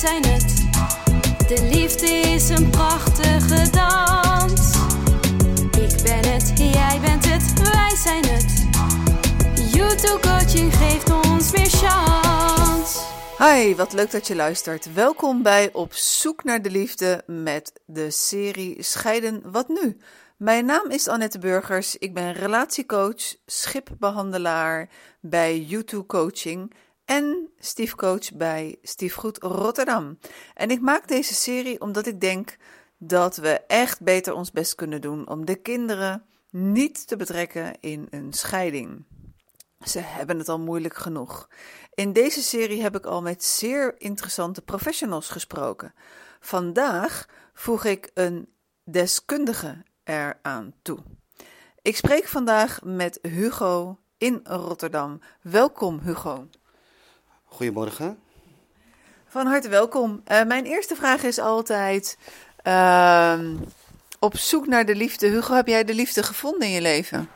zijn het. De liefde is een prachtige dans. Ik ben het, jij bent het, wij zijn het. YouTube coaching geeft ons meer chance. Hi, wat leuk dat je luistert. Welkom bij Op zoek naar de liefde met de serie Scheiden wat nu. Mijn naam is Annette Burgers. Ik ben relatiecoach, schipbehandelaar bij YouTube Coaching en stiefcoach bij Stiefgoed Rotterdam. En ik maak deze serie omdat ik denk dat we echt beter ons best kunnen doen om de kinderen niet te betrekken in een scheiding. Ze hebben het al moeilijk genoeg. In deze serie heb ik al met zeer interessante professionals gesproken. Vandaag voeg ik een deskundige eraan toe. Ik spreek vandaag met Hugo in Rotterdam. Welkom, Hugo. Goedemorgen. Van harte welkom. Uh, mijn eerste vraag is altijd: uh, op zoek naar de liefde. Hugo, heb jij de liefde gevonden in je leven?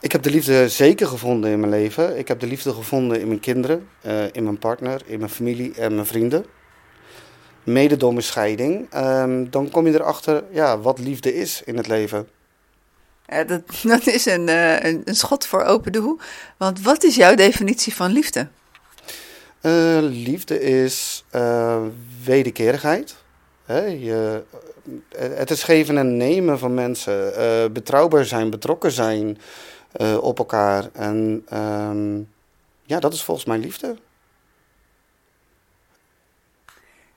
Ik heb de liefde zeker gevonden in mijn leven. Ik heb de liefde gevonden in mijn kinderen, uh, in mijn partner, in mijn familie en mijn vrienden. Mede door mijn scheiding. Ehm, dan kom je erachter ja, wat liefde is in het leven. Ja, dat, dat is een, uh, een, een schot voor open doel. Want wat is jouw definitie van liefde? Uh, liefde is uh, wederkerigheid. Hè, je, het is geven en nemen van mensen. Uh, betrouwbaar zijn, betrokken zijn op elkaar. En um, ja, dat is volgens mij liefde.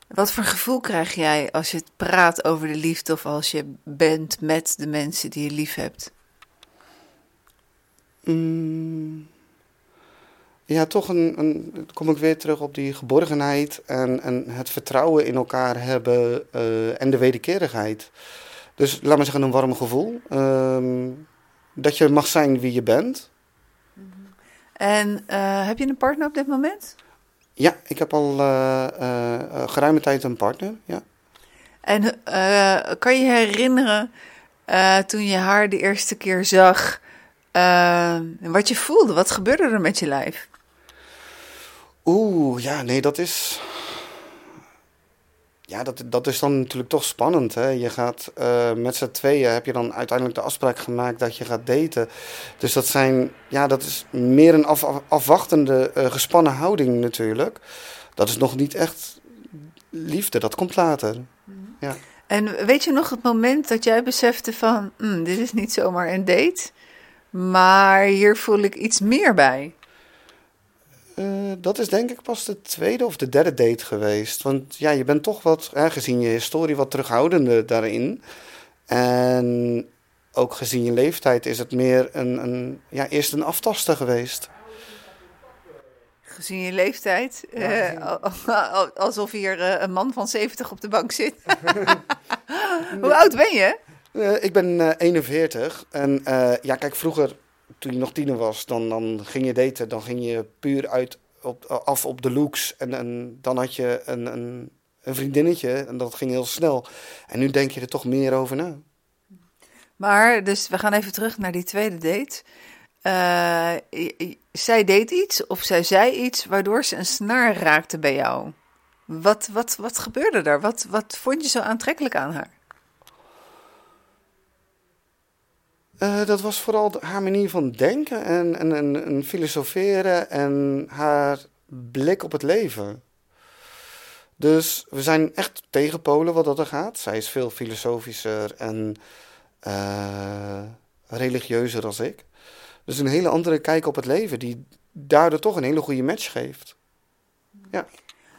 Wat voor gevoel krijg jij als je praat over de liefde of als je bent met de mensen die je lief hebt? Mm ja, toch een, een, kom ik weer terug op die geborgenheid en, en het vertrouwen in elkaar hebben uh, en de wederkerigheid. Dus laat maar zeggen, een warm gevoel. Uh, dat je mag zijn wie je bent. En uh, heb je een partner op dit moment? Ja, ik heb al uh, geruime tijd een partner, ja. En kan je herinneren toen je haar de eerste keer zag, wat je voelde? Wat gebeurde er met je lijf? Oeh, ja, nee, dat is. Ja, dat, dat is dan natuurlijk toch spannend. Hè? Je gaat uh, met z'n tweeën heb je dan uiteindelijk de afspraak gemaakt dat je gaat daten. Dus dat zijn, ja, dat is meer een af, afwachtende, uh, gespannen houding natuurlijk. Dat is nog niet echt liefde, dat komt later. Ja. En weet je nog het moment dat jij besefte van, mm, dit is niet zomaar een date, maar hier voel ik iets meer bij? Uh, dat is denk ik pas de tweede of de derde date geweest. Want ja, je bent toch wat, gezien je historie, wat terughoudender daarin. En ook gezien je leeftijd is het meer een, een ja, eerst een aftasten geweest. Gezien je leeftijd, ja, uh, alsof hier uh, een man van 70 op de bank zit. Hoe oud ben je? ik ben 41 en ja, kijk, vroeger toen je nog tiener was, dan, dan ging je daten. Dan ging je puur uit op, af op de looks. En, en dan had je een, een, een vriendinnetje en dat ging heel snel. En nu denk je er toch meer over na. Maar, dus we gaan even terug naar die tweede date. Uh, zij deed iets of zij zei iets waardoor ze een snaar raakte bij jou. Wat, wat, wat gebeurde er? Wat, wat vond je zo aantrekkelijk aan haar? Uh, dat was vooral haar manier van denken en, en, en, en, filosoferen en haar blik op het leven. Dus we zijn echt tegenpolen wat dat er gaat. Zij is veel filosofischer en uh, religieuzer dan ik. Dus een hele andere kijk op het leven, die daardoor toch een hele goede match geeft. Ja.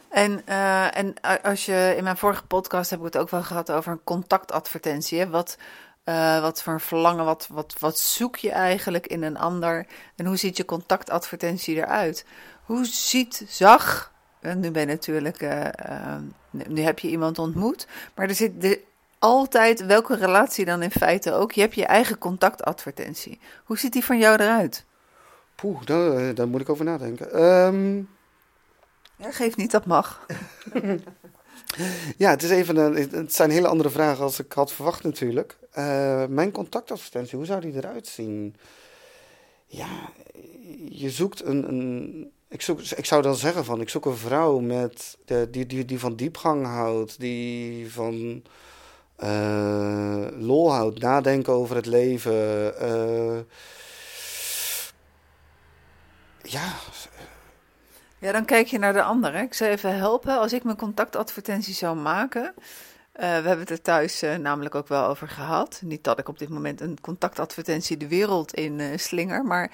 En, uh, en als je in mijn vorige podcast heb ik het ook wel gehad over een contactadvertentie. Hè? Wat, uh, wat voor een verlangen, wat, wat, wat zoek je eigenlijk in een ander? En hoe ziet je contactadvertentie eruit? Hoe ziet, zag, en nu ben je natuurlijk, uh, uh, nu heb je iemand ontmoet, maar er zit de, altijd, welke relatie dan in feite ook, je hebt je eigen contactadvertentie. Hoe ziet die van jou eruit? Poeh, daar, daar moet ik over nadenken. Um... Ja, geef niet, dat mag. Ja, het, is even een, het zijn hele andere vragen als ik had verwacht natuurlijk. Uh, mijn contactadvertentie, hoe zou die eruit zien? Ja, je zoekt een, een, ik, ik zou dan zeggen van, ik zoek een vrouw met, de, die, die, die van diepgang houdt, die van uh, lol houdt, nadenken over het leven. Uh, ja. Ja, dan kijk je naar de ander. Ik zou even helpen. Als ik mijn contactadvertentie zou maken, uh, we hebben het er thuis uh, namelijk ook wel over gehad. Niet dat ik op dit moment een contactadvertentie de wereld in uh, slinger, maar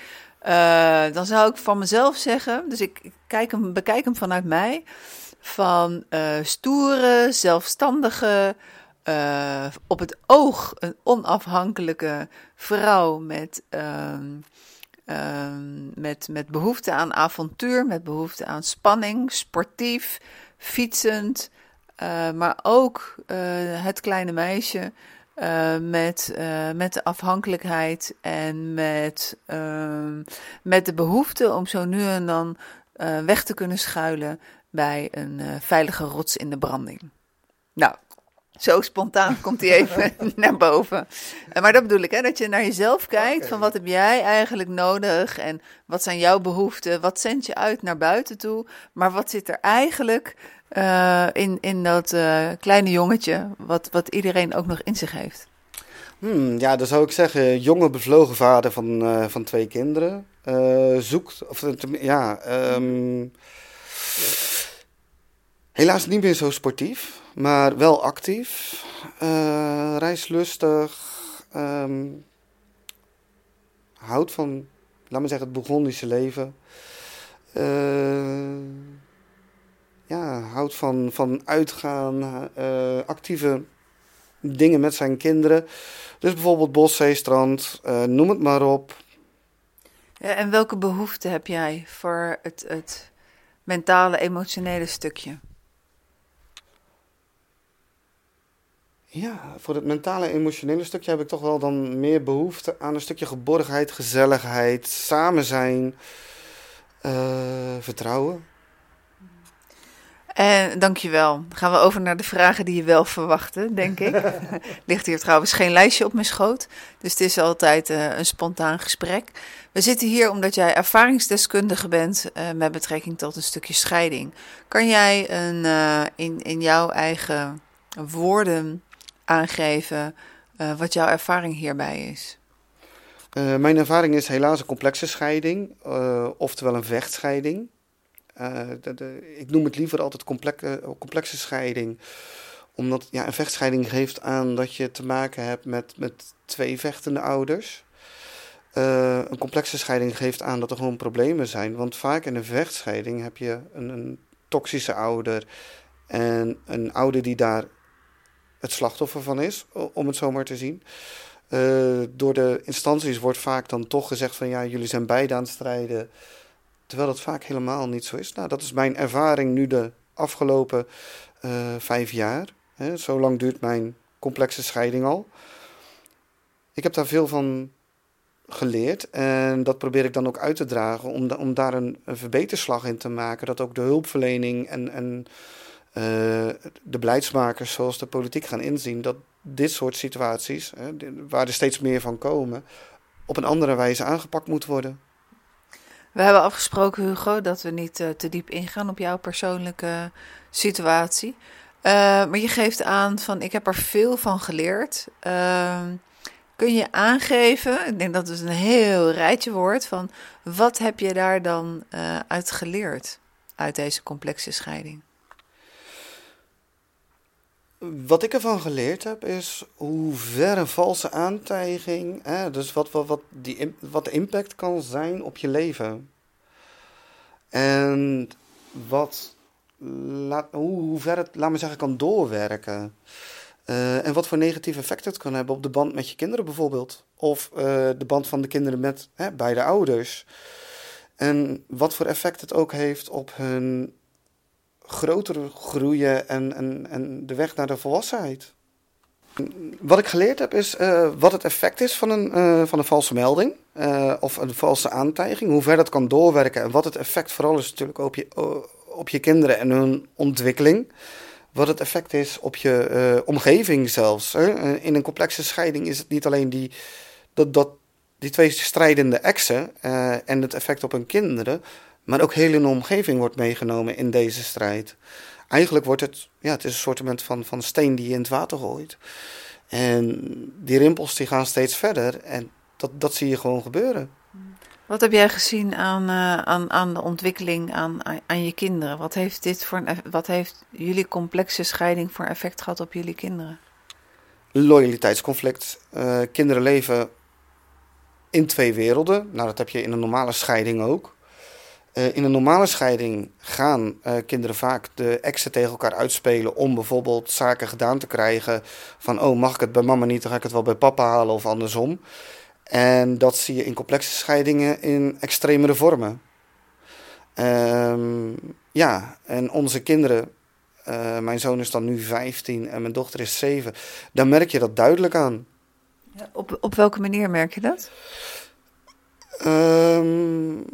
dan zou ik van mezelf zeggen, dus ik, kijk hem, bekijk hem vanuit mij, van stoere, zelfstandige, op het oog een onafhankelijke vrouw met, ehm, met, met behoefte aan avontuur, met behoefte aan spanning, sportief, fietsend. Uh, maar ook uh, het kleine meisje uh, met, met de afhankelijkheid en met, ehm, met de behoefte om zo nu en dan weg te kunnen schuilen bij een veilige rots in de branding. Nou, zo spontaan komt hij even naar boven. Maar dat bedoel ik, hè, dat je naar jezelf kijkt. Okay. Van wat heb jij eigenlijk nodig? En wat zijn jouw behoeften? Wat zend je uit naar buiten toe? Maar wat zit er eigenlijk uh, in, in dat uh, kleine jongetje, wat, wat iedereen ook nog in zich heeft? Hmm, ja, dan zou ik zeggen, jonge bevlogen vader van, uh, van twee kinderen. zoekt, of ja, um, helaas niet meer zo sportief, maar wel actief, reislustig, um, houdt van, laat me zeggen, het Burgondische leven ja, houdt van, van uitgaan, uh, actieve dingen met zijn kinderen. Dus bijvoorbeeld bos, zee, strand, uh, noem het maar op. Ja, en welke behoeften heb jij voor het, het mentale, emotionele stukje? Ja, voor het mentale, emotionele stukje heb ik toch wel dan meer behoefte aan een stukje geborgenheid, gezelligheid, samen zijn, uh, vertrouwen. En dankjewel. Dan gaan we over naar de vragen die je wel verwachtte, denk ik. Ligt hier trouwens geen lijstje op mijn schoot. Dus het is altijd uh, een spontaan gesprek. We zitten hier omdat jij ervaringsdeskundige bent uh, met betrekking tot een stukje scheiding. Kan jij een, uh, in, in jouw eigen woorden aangeven wat jouw ervaring hierbij is? mijn ervaring is helaas een complexe scheiding, oftewel een vechtscheiding. De, ik noem het liever altijd complexe, complexe scheiding. Omdat ja, een vechtscheiding geeft aan dat je te maken hebt met, met twee vechtende ouders. Een complexe scheiding geeft aan dat er gewoon problemen zijn. Want vaak in een vechtscheiding heb je een, een toxische ouder. En een ouder die daar het slachtoffer van is, om het zo maar te zien. Uh, door de instanties wordt vaak dan toch gezegd van ja, jullie zijn beide aan het strijden. Terwijl dat vaak helemaal niet zo is. Nou, dat is mijn ervaring nu de afgelopen uh, vijf jaar. Hè. Zo lang duurt mijn complexe scheiding al. Ik heb daar veel van geleerd en dat probeer ik dan ook uit te dragen om, om daar een, een, verbeterslag in te maken. Dat ook de hulpverlening en, en uh, de beleidsmakers zoals de politiek gaan inzien dat dit soort situaties, hè, waar er steeds meer van komen, op een andere wijze aangepakt moet worden. We hebben afgesproken, Hugo, dat we niet uh, te diep ingaan op jouw persoonlijke situatie. Uh, maar je geeft aan van ik heb er veel van geleerd. Uh, kun je aangeven, ik denk dat het een heel rijtje wordt, van wat heb je daar dan uit geleerd uit deze complexe scheiding? Wat ik ervan geleerd heb is hoe ver een valse aantijging, hè, dus wat, wat, wat, die, wat de impact kan zijn op je leven. En wat, laat, hoe, hoe ver het, laat me zeggen, kan doorwerken. Uh, en wat voor negatieve effect het kan hebben op de band met je kinderen bijvoorbeeld. Of uh, de band van de kinderen met hè, beide ouders. En wat voor effect het ook heeft op hun grotere groeien en, en, en de weg naar de volwassenheid. Wat ik geleerd heb is uh, wat het effect is van een, uh, van een valse melding uh, of een valse aantijging. Hoe ver dat kan doorwerken en wat het effect vooral is natuurlijk op je, op je kinderen en hun ontwikkeling. Wat het effect is op je omgeving zelfs. Hè. In een complexe scheiding is het niet alleen die, dat, dat, die twee strijdende exen en het effect op hun kinderen. Maar ook heel de omgeving wordt meegenomen in deze strijd. Eigenlijk wordt het, ja, het is een soort van, van steen die je in het water gooit. En die rimpels die gaan steeds verder en dat, dat zie je gewoon gebeuren. Wat heb jij gezien aan, uh, aan, aan de ontwikkeling aan, aan je kinderen? Wat heeft, dit voor een, wat heeft jullie complexe scheiding voor effect gehad op jullie kinderen? Loyaliteitsconflict. Uh, kinderen leven in twee werelden. Nou, dat heb je in een normale scheiding ook. Uh, in een normale scheiding gaan uh, kinderen vaak de exen tegen elkaar uitspelen om bijvoorbeeld zaken gedaan te krijgen. Van, oh, mag ik het bij mama niet, dan ga ik het wel bij papa halen of andersom. En dat zie je in complexe scheidingen in extremere vormen. Um, ja, en onze kinderen, uh, mijn zoon is dan nu 15 en mijn dochter is 7, dan merk je dat duidelijk aan. Ja, op, op welke manier merk je dat? Um,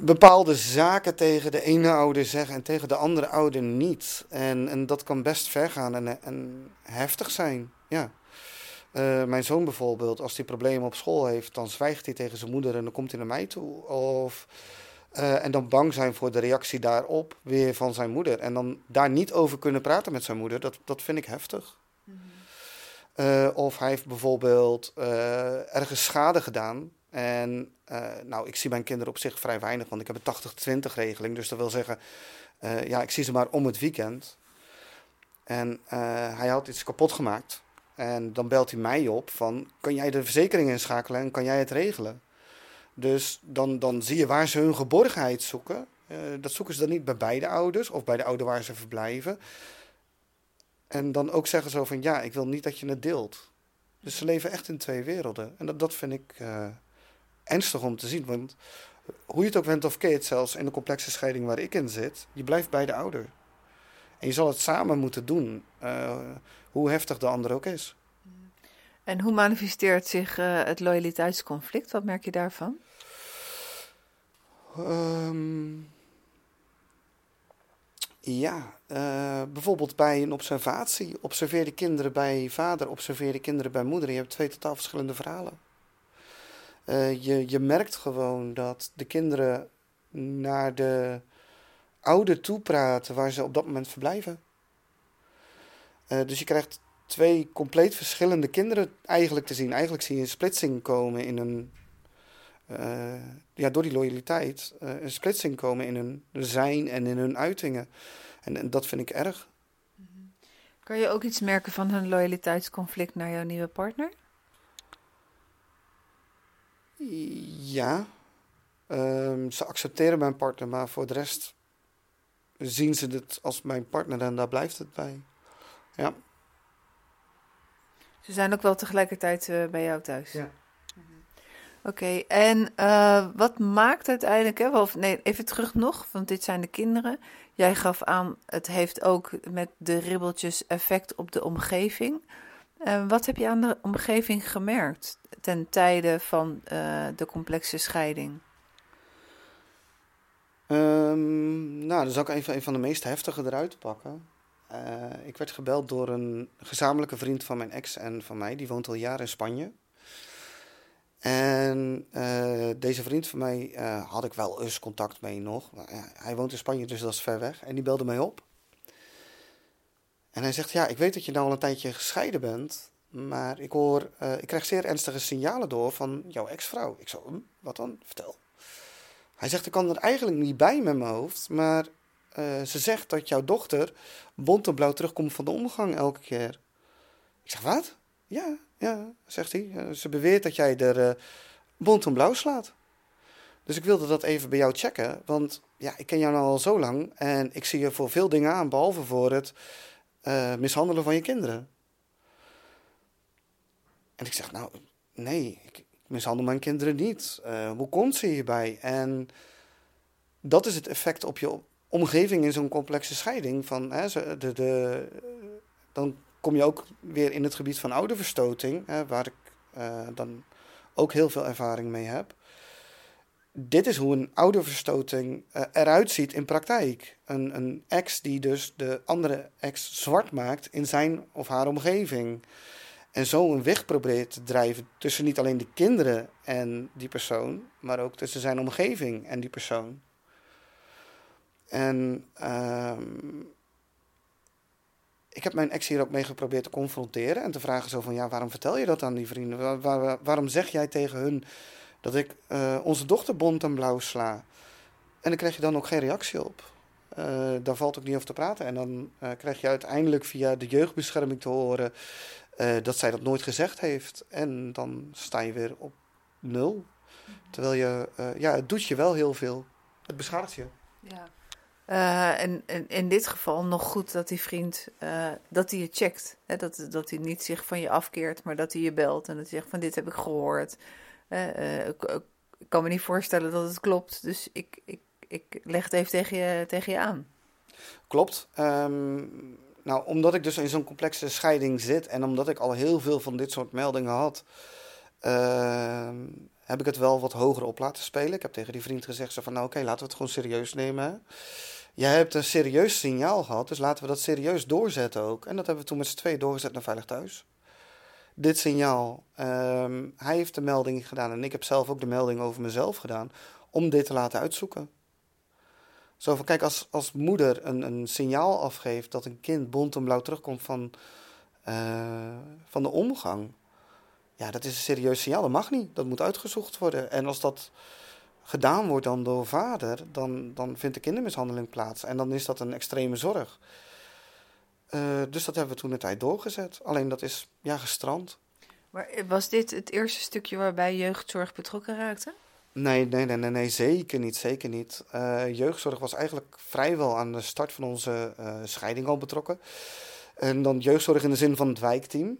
bepaalde zaken tegen de ene ouder zeggen en tegen de andere ouder niet. En, en dat kan best ver gaan en, en heftig zijn. Ja. Uh, mijn zoon bijvoorbeeld, als hij problemen op school heeft, dan zwijgt hij tegen zijn moeder en dan komt hij naar mij toe. Of, uh, en dan bang zijn voor de reactie daarop weer van zijn moeder. En dan daar niet over kunnen praten met zijn moeder, dat, dat vind ik heftig. Mm -hmm. uh, of hij heeft bijvoorbeeld ergens schade gedaan. En nou, ik zie mijn kinderen op zich vrij weinig, want ik heb een 80-20 regeling. Dus dat wil zeggen, ja, ik zie ze maar om het weekend. En hij had iets kapot gemaakt. En dan belt hij mij op van, kan jij de verzekering inschakelen en kan jij het regelen? Dus dan, dan zie je waar ze hun geborgenheid zoeken. Dat zoeken ze dan niet bij beide ouders of bij de ouder waar ze verblijven. En dan ook zeggen ze van, ja, ik wil niet dat je het deelt. Dus ze leven echt in twee werelden. En dat, dat vind ik ernstig om te zien. Want hoe je het ook went of keert, zelfs in de complexe scheiding waar ik in zit, je blijft bij de ouder. En je zal het samen moeten doen. Uh, hoe heftig de ander ook is. En hoe manifesteert zich uh, het loyaliteitsconflict? Wat merk je daarvan? Um, ja, uh, bijvoorbeeld bij een observatie. Observeer de kinderen bij vader, observeer de kinderen bij moeder. Je hebt twee totaal verschillende verhalen. Uh, je, je merkt gewoon dat de kinderen naar de ouder toepraten waar ze op dat moment verblijven. Uh, dus je krijgt twee compleet verschillende kinderen eigenlijk te zien. Eigenlijk zie je een splitsing komen in een. Uh, ja, door die loyaliteit. Een splitsing komen in hun zijn en in hun uitingen. En, en dat vind ik erg. Kan je ook iets merken van hun loyaliteitsconflict naar jouw nieuwe partner? Ja. Um, ze accepteren mijn partner, maar voor de rest zien ze het als mijn partner en daar blijft het bij. Ja. Ze zijn ook wel tegelijkertijd uh, bij jou thuis? Ja. Oké, okay, en uh, wat maakt uiteindelijk, hè, of nee, even terug nog, want dit zijn de kinderen. Jij gaf aan, het heeft ook met de ribbeltjes effect op de omgeving. Uh, wat heb je aan de omgeving gemerkt ten tijde van de complexe scheiding? Um, nou, dan zal ik even een van de meest heftige eruit pakken. Uh, ik werd gebeld door een gezamenlijke vriend van mijn ex en van mij. Die woont al jaren in Spanje. En deze vriend van mij had ik wel eens contact mee nog. Hij woont in Spanje, dus dat is ver weg. En die belde mij op. En hij zegt, ja, ik weet dat je nou al een tijdje gescheiden bent. Maar ik hoor, ik krijg zeer ernstige signalen door van jouw ex-vrouw. Ik zo, hm, wat dan? Vertel. Hij zegt, ik kan er eigenlijk niet bij met mijn hoofd. Maar uh, ze zegt dat jouw dochter bont en blauw terugkomt van de omgang elke keer. Ik zeg, wat? Ja, ja, zegt hij. Uh, ze beweert dat jij er bont en blauw slaat. Dus ik wilde dat even bij jou checken. Want ja, ik ken jou nou al zo lang. En ik zie je voor veel dingen aan, behalve voor het mishandelen van je kinderen. En ik zeg, nou, nee, ik mishandel mijn kinderen niet. hoe komt ze hierbij? En dat is het effect op je omgeving in zo'n complexe scheiding. Van, hè, de, de, dan kom je ook weer in het gebied van ouderverstoting, hè, waar ik uh, dan ook heel veel ervaring mee heb. Dit is hoe een ouderverstoting uh, eruit ziet in praktijk. Een, een ex die dus de andere ex zwart maakt in zijn of haar omgeving. En zo een weg probeert te drijven tussen niet alleen de kinderen en die persoon, maar ook tussen zijn omgeving en die persoon. En ehm, ik heb mijn ex hier ook mee geprobeerd te confronteren en te vragen zo van, ja, waarom vertel je dat aan die vrienden? waarom zeg jij tegen hun dat ik uh, onze dochter bont en blauw sla? En dan krijg je dan ook geen reactie op. Uh, daar valt ook niet over te praten. En dan uh, krijg je uiteindelijk via de jeugdbescherming te horen dat zij dat nooit gezegd heeft. En dan sta je weer op nul. Terwijl je, ja, het doet je wel heel veel. Het beschadigt je. Ja. En, en, in dit geval nog goed dat die vriend dat hij je checkt. Hè? Dat, dat hij niet zich van je afkeert, maar dat hij je belt en dat hij zegt van dit heb ik gehoord. Uh, ik, kan me niet voorstellen dat het klopt, dus ik, ik, ik leg het even tegen je, tegen je aan. Klopt. Um, nou, omdat ik dus in zo'n complexe scheiding zit en omdat ik al heel veel van dit soort meldingen had, ehm, heb ik het wel wat hoger op laten spelen. Ik heb tegen die vriend gezegd zo van nou oké, laten we het gewoon serieus nemen. Jij hebt een serieus signaal gehad, dus laten we dat serieus doorzetten ook. En dat hebben we toen met z'n twee doorgezet naar Veilig Thuis. Dit signaal. Um, hij heeft de melding gedaan en ik heb zelf ook de melding over mezelf gedaan. Om dit te laten uitzoeken. Zo van, kijk, als, als moeder een, een signaal afgeeft dat een kind bont en blauw terugkomt van, uh, van de omgang. Ja, dat is een serieus signaal. Dat mag niet. Dat moet uitgezocht worden. En als dat gedaan wordt dan door vader, dan, dan vindt de kindermishandeling plaats. En dan is dat een extreme zorg. Uh, dus dat hebben we toen de tijd doorgezet. Alleen dat is ja, gestrand. Maar was dit het eerste stukje waarbij jeugdzorg betrokken raakte? Nee, nee, nee, nee, nee zeker niet. Zeker niet. Uh, jeugdzorg was eigenlijk vrijwel aan de start van onze uh, scheiding al betrokken. En dan jeugdzorg in de zin van het wijkteam.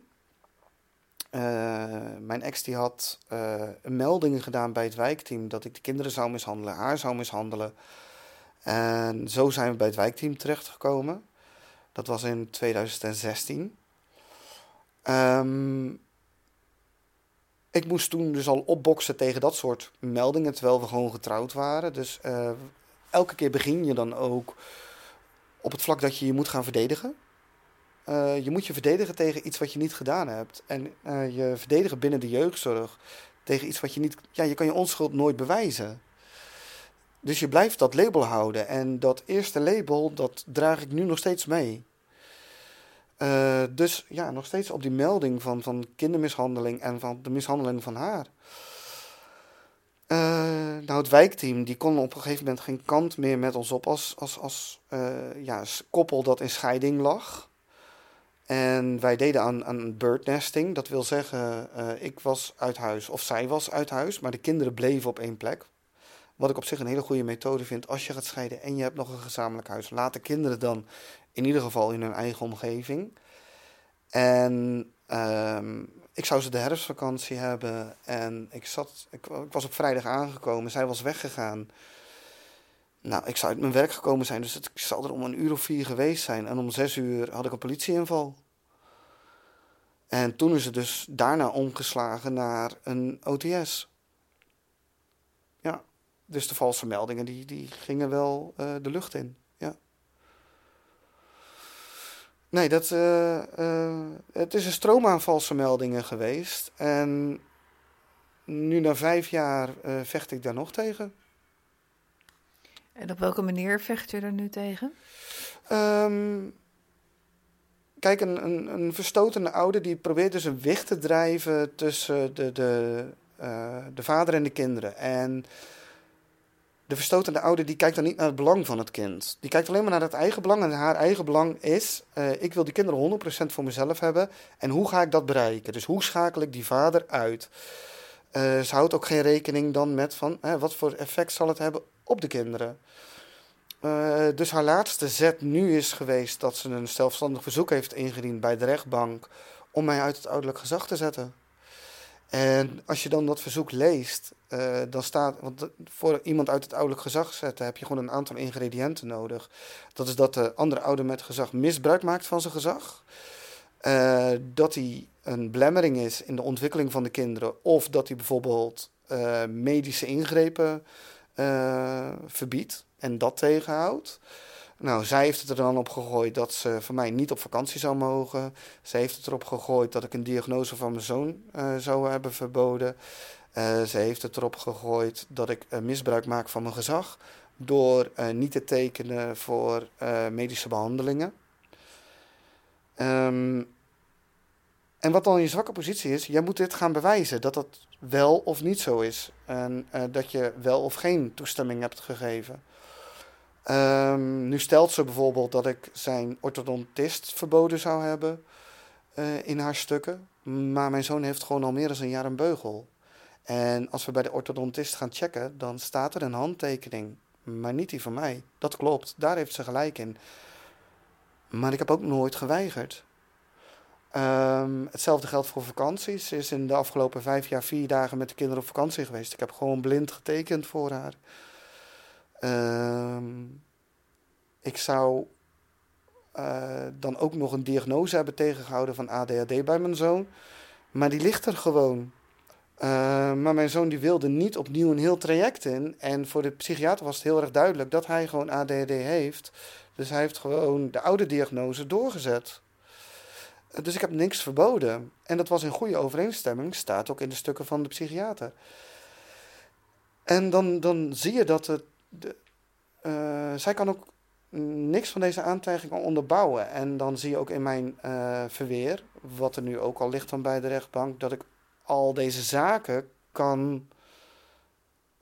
Mijn ex die had uh, een melding gedaan bij het wijkteam dat ik de kinderen zou mishandelen, haar zou mishandelen. En zo zijn we bij het wijkteam terechtgekomen. Dat was in 2016. Um, ehm, ik moest toen dus al opboksen tegen dat soort meldingen, terwijl we gewoon getrouwd waren. Dus uh, elke keer begin je dan ook op het vlak dat je je moet gaan verdedigen. Uh, je moet je verdedigen tegen iets wat je niet gedaan hebt. En uh, je verdedigen binnen de jeugdzorg tegen iets wat je niet. Ja, je kan je onschuld nooit bewijzen. Dus je blijft dat label houden. En dat eerste label, dat draag ik nu nog steeds mee. Uh, dus ja, nog steeds op die melding van, van kindermishandeling en van de mishandeling van haar. nou, het wijkteam die kon op een gegeven moment geen kant meer met ons op als, als, als ja, koppel dat in scheiding lag. En wij deden aan, aan birdnesting. Dat wil zeggen, ik was uit huis of zij was uit huis, maar de kinderen bleven op één plek. Wat ik op zich een hele goede methode vind als je gaat scheiden en je hebt nog een gezamenlijk huis. Laat de kinderen dan in ieder geval in hun eigen omgeving. En uh, ik zou ze de herfstvakantie hebben en ik, zat, ik, was op vrijdag aangekomen, zij was weggegaan. Nou, ik zou uit mijn werk gekomen zijn, dus ik zal er om een uur of vier geweest zijn. En om zes uur had ik een politieinval. En toen is het dus daarna omgeslagen naar een OTS. Dus de valse meldingen die, die gingen wel uh, de lucht in. Ja. Nee, dat, uh, uh, het is een stroom aan valse meldingen geweest. En nu na vijf jaar vecht ik daar nog tegen. En op welke manier vecht je er nu tegen? Um, kijk, een, een, een verstotene ouder die probeert dus een weg te drijven tussen de, de, de vader en de kinderen. En de verstotene ouder die kijkt dan niet naar het belang van het kind. Die kijkt alleen maar naar het eigen belang. En haar eigen belang is, uh, ik wil die kinderen 100% voor mezelf hebben. En hoe ga ik dat bereiken? Dus hoe schakel ik die vader uit? Uh, ze houdt ook geen rekening dan met van, wat voor effect zal het hebben op de kinderen. Uh, dus haar laatste zet nu is geweest dat ze een zelfstandig verzoek heeft ingediend bij de rechtbank om mij uit het ouderlijk gezag te zetten. En als je dan dat verzoek leest, uh, dan staat. Want voor iemand uit het ouderlijk gezag zetten heb je gewoon een aantal ingrediënten nodig. Dat is dat de andere ouder met gezag misbruik maakt van zijn gezag. Uh, dat hij een blemmering is in de ontwikkeling van de kinderen. Of dat hij bijvoorbeeld medische ingrepen verbiedt en dat tegenhoudt. Nou, zij heeft het er dan op gegooid dat ze van mij niet op vakantie zou mogen. Ze heeft het erop gegooid dat ik een diagnose van mijn zoon uh, zou hebben verboden. Uh, ze heeft het erop gegooid dat ik uh, misbruik maak van mijn gezag door niet te tekenen voor medische behandelingen. Um, en wat dan je zwakke positie is, jij moet dit gaan bewijzen dat dat wel of niet zo is. En dat je wel of geen toestemming hebt gegeven. Um, nu stelt ze bijvoorbeeld dat ik zijn orthodontist verboden zou hebben uh, in haar stukken. Maar mijn zoon heeft gewoon al meer dan een jaar een beugel. En als we bij de orthodontist gaan checken, dan staat er een handtekening. Maar niet die van mij. Dat klopt, daar heeft ze gelijk in. Maar ik heb ook nooit geweigerd. Um, hetzelfde geldt voor vakanties. Ze is in de afgelopen vijf jaar vier dagen met de kinderen op vakantie geweest. Ik heb gewoon blind getekend voor haar. Um, ik zou uh, dan ook nog een diagnose hebben tegengehouden van ADHD bij mijn zoon. Maar die ligt er gewoon. Uh, maar mijn zoon die wilde niet opnieuw een heel traject in. En voor de psychiater was het heel erg duidelijk dat hij gewoon ADHD heeft. Dus hij heeft gewoon de oude diagnose doorgezet. Uh, dus ik heb niks verboden. En dat was in goede overeenstemming, staat ook in de stukken van de psychiater. En dan, dan zie je dat het, de, uh, zij kan ook niks van deze aantijgingen onderbouwen. En dan zie je ook in mijn uh, verweer, wat er nu ook al ligt dan bij de rechtbank, dat ik al deze zaken kan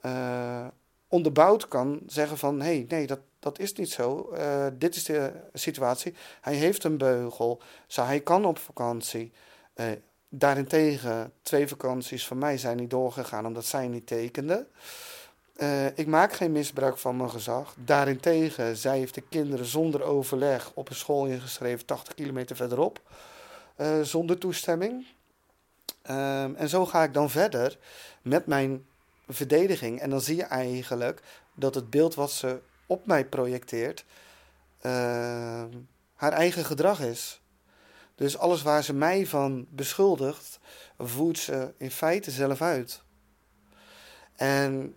uh, onderbouwd kan zeggen van hé, hey, nee, dat, dat is niet zo. Dit is de situatie. Hij heeft een beugel. Zo, hij kan op vakantie. daarentegen, twee vakanties van mij zijn niet doorgegaan omdat zij niet tekende. Uh, ik maak geen misbruik van mijn gezag. Daarentegen, zij heeft de kinderen zonder overleg op een school ingeschreven, 80 kilometer verderop, uh, zonder toestemming. Um, en zo ga ik dan verder met mijn verdediging. En dan zie je eigenlijk dat het beeld wat ze op mij projecteert, uh, haar eigen gedrag is. Dus alles waar ze mij van beschuldigt, voert ze in feite zelf uit. En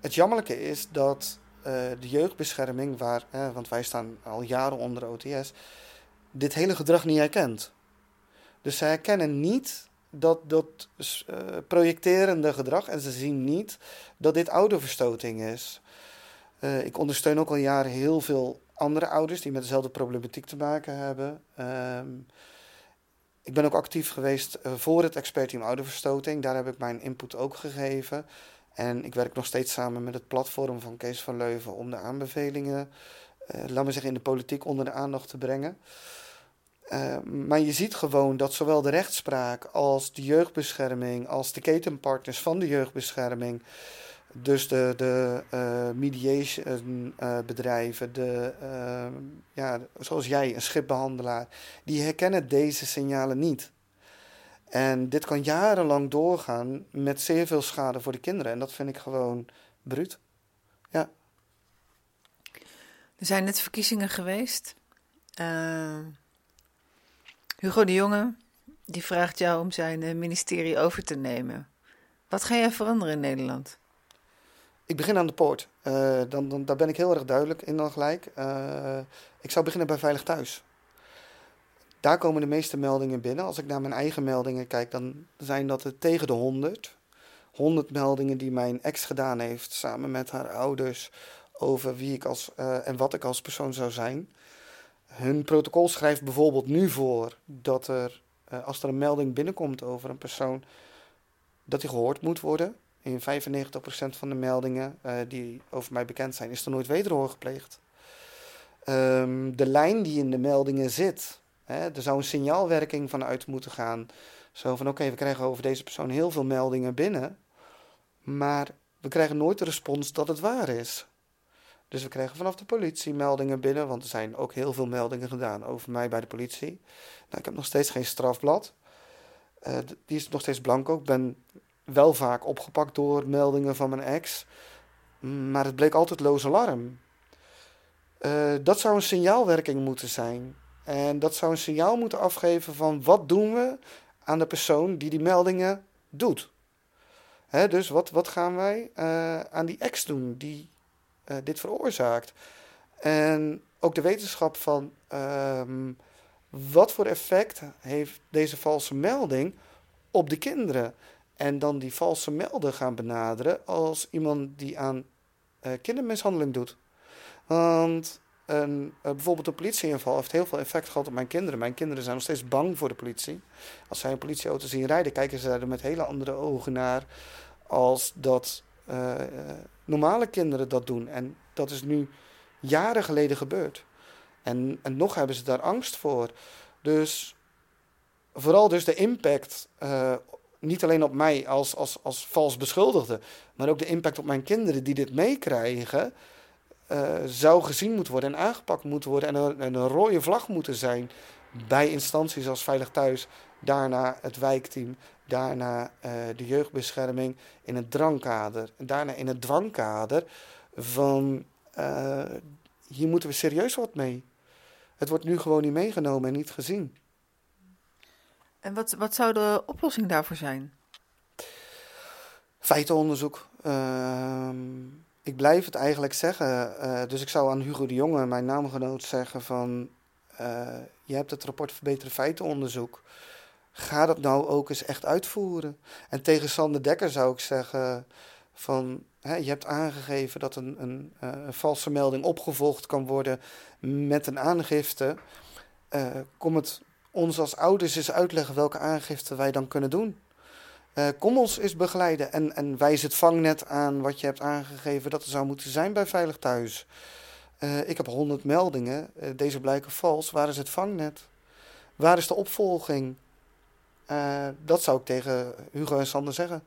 het jammerlijke is dat uh, de jeugdbescherming, waar, eh, want wij staan al jaren onder OTS, dit hele gedrag niet herkent. Dus zij herkennen niet dat, dat uh, projecterende gedrag en ze zien niet dat dit ouderverstoting is. ik ondersteun ook al jaren heel veel andere ouders die met dezelfde problematiek te maken hebben. Ehm, ik ben ook actief geweest voor het expertteam ouderverstoting. Daar heb ik mijn input ook gegeven. En ik werk nog steeds samen met het platform van Kees van Leuven om de aanbevelingen, uh, laat me zeggen, in de politiek onder de aandacht te brengen. Uh, maar je ziet gewoon dat zowel de rechtspraak als de jeugdbescherming, als de ketenpartners van de jeugdbescherming, dus de, de uh, de, ja, zoals jij, een schipbehandelaar, die herkennen deze signalen niet. En dit kan jarenlang doorgaan met zeer veel schade voor de kinderen. En dat vind ik gewoon bruut. Ja. Er zijn net verkiezingen geweest. Uh, Hugo de Jonge die vraagt jou om zijn eh, ministerie over te nemen. Wat ga jij veranderen in Nederland? Ik begin aan de poort. Uh, dan, dan, daar ben ik heel erg duidelijk in dan gelijk. Uh, ik zou beginnen bij Veilig Thuis. Daar komen de meeste meldingen binnen. Als ik naar mijn eigen meldingen kijk, dan zijn dat er tegen de 100. 100 meldingen die mijn ex gedaan heeft samen met haar ouders over wie ik als uh, en wat ik als persoon zou zijn. Hun protocol schrijft bijvoorbeeld nu voor dat er, uh, als er een melding binnenkomt over een persoon, dat die gehoord moet worden. In 95% van de meldingen uh, die over mij bekend zijn, is er nooit wederhoor gepleegd. Um, de lijn die in de meldingen zit, Hè, er zou een signaalwerking vanuit moeten gaan. Zo van oké, we krijgen over deze persoon heel veel meldingen binnen. Maar we krijgen nooit de respons dat het waar is. Dus we krijgen vanaf de politie meldingen binnen, want er zijn ook heel veel meldingen gedaan over mij bij de politie. Nou, ik heb nog steeds geen strafblad. Uh, die is nog steeds blanco. Ik ben wel vaak opgepakt door meldingen van mijn ex. Maar het bleek altijd loze alarm. Uh, dat zou een signaalwerking moeten zijn. En dat zou een signaal moeten afgeven van wat doen we aan de persoon die die meldingen doet. Hè, dus wat, wat gaan wij uh, aan die ex doen die uh, dit veroorzaakt? En ook de wetenschap van ehm, wat voor effect heeft deze valse melding op de kinderen. En dan die valse melder gaan benaderen als iemand die aan uh, kindermishandeling doet. Want uh, bijvoorbeeld een politieinval heeft heel veel effect gehad op mijn kinderen. Mijn kinderen zijn nog steeds bang voor de politie. Als zij een politieauto zien rijden, kijken ze er met hele andere ogen naar als dat uh, normale kinderen dat doen. En dat is nu jaren geleden gebeurd. En, en nog hebben ze daar angst voor. Dus vooral dus de impact, niet alleen op mij als, als, als vals beschuldigde, maar ook de impact op mijn kinderen die dit meekrijgen, uh, zou gezien moeten worden en aangepakt moeten worden en een, en een rode vlag moeten zijn bij instanties als Veilig Thuis, daarna het wijkteam, daarna uh, de jeugdbescherming in het drangkader, en daarna in het dwangkader van uh, hier moeten we serieus wat mee. Het wordt nu gewoon niet meegenomen en niet gezien. En wat, wat zou de oplossing daarvoor zijn? Feitenonderzoek. Uh, ik blijf het eigenlijk zeggen. Uh, dus ik zou aan Hugo de Jonge, mijn naamgenoot, zeggen van... Uh, je hebt het rapport verbeteren feitenonderzoek. Ga dat nou ook eens echt uitvoeren. En tegen Sander Dekker zou ik zeggen van... Hè, je hebt aangegeven dat een, een, een, valse melding opgevolgd kan worden met een aangifte. kom het ons als ouders eens uitleggen welke aangifte wij dan kunnen doen. Uh, kom ons eens begeleiden en, en wijs het vangnet aan wat je hebt aangegeven dat er zou moeten zijn bij Veilig Thuis. Uh, ik heb honderd meldingen, uh, deze blijken vals. Waar is het vangnet? Waar is de opvolging? dat zou ik tegen Hugo en Sander zeggen.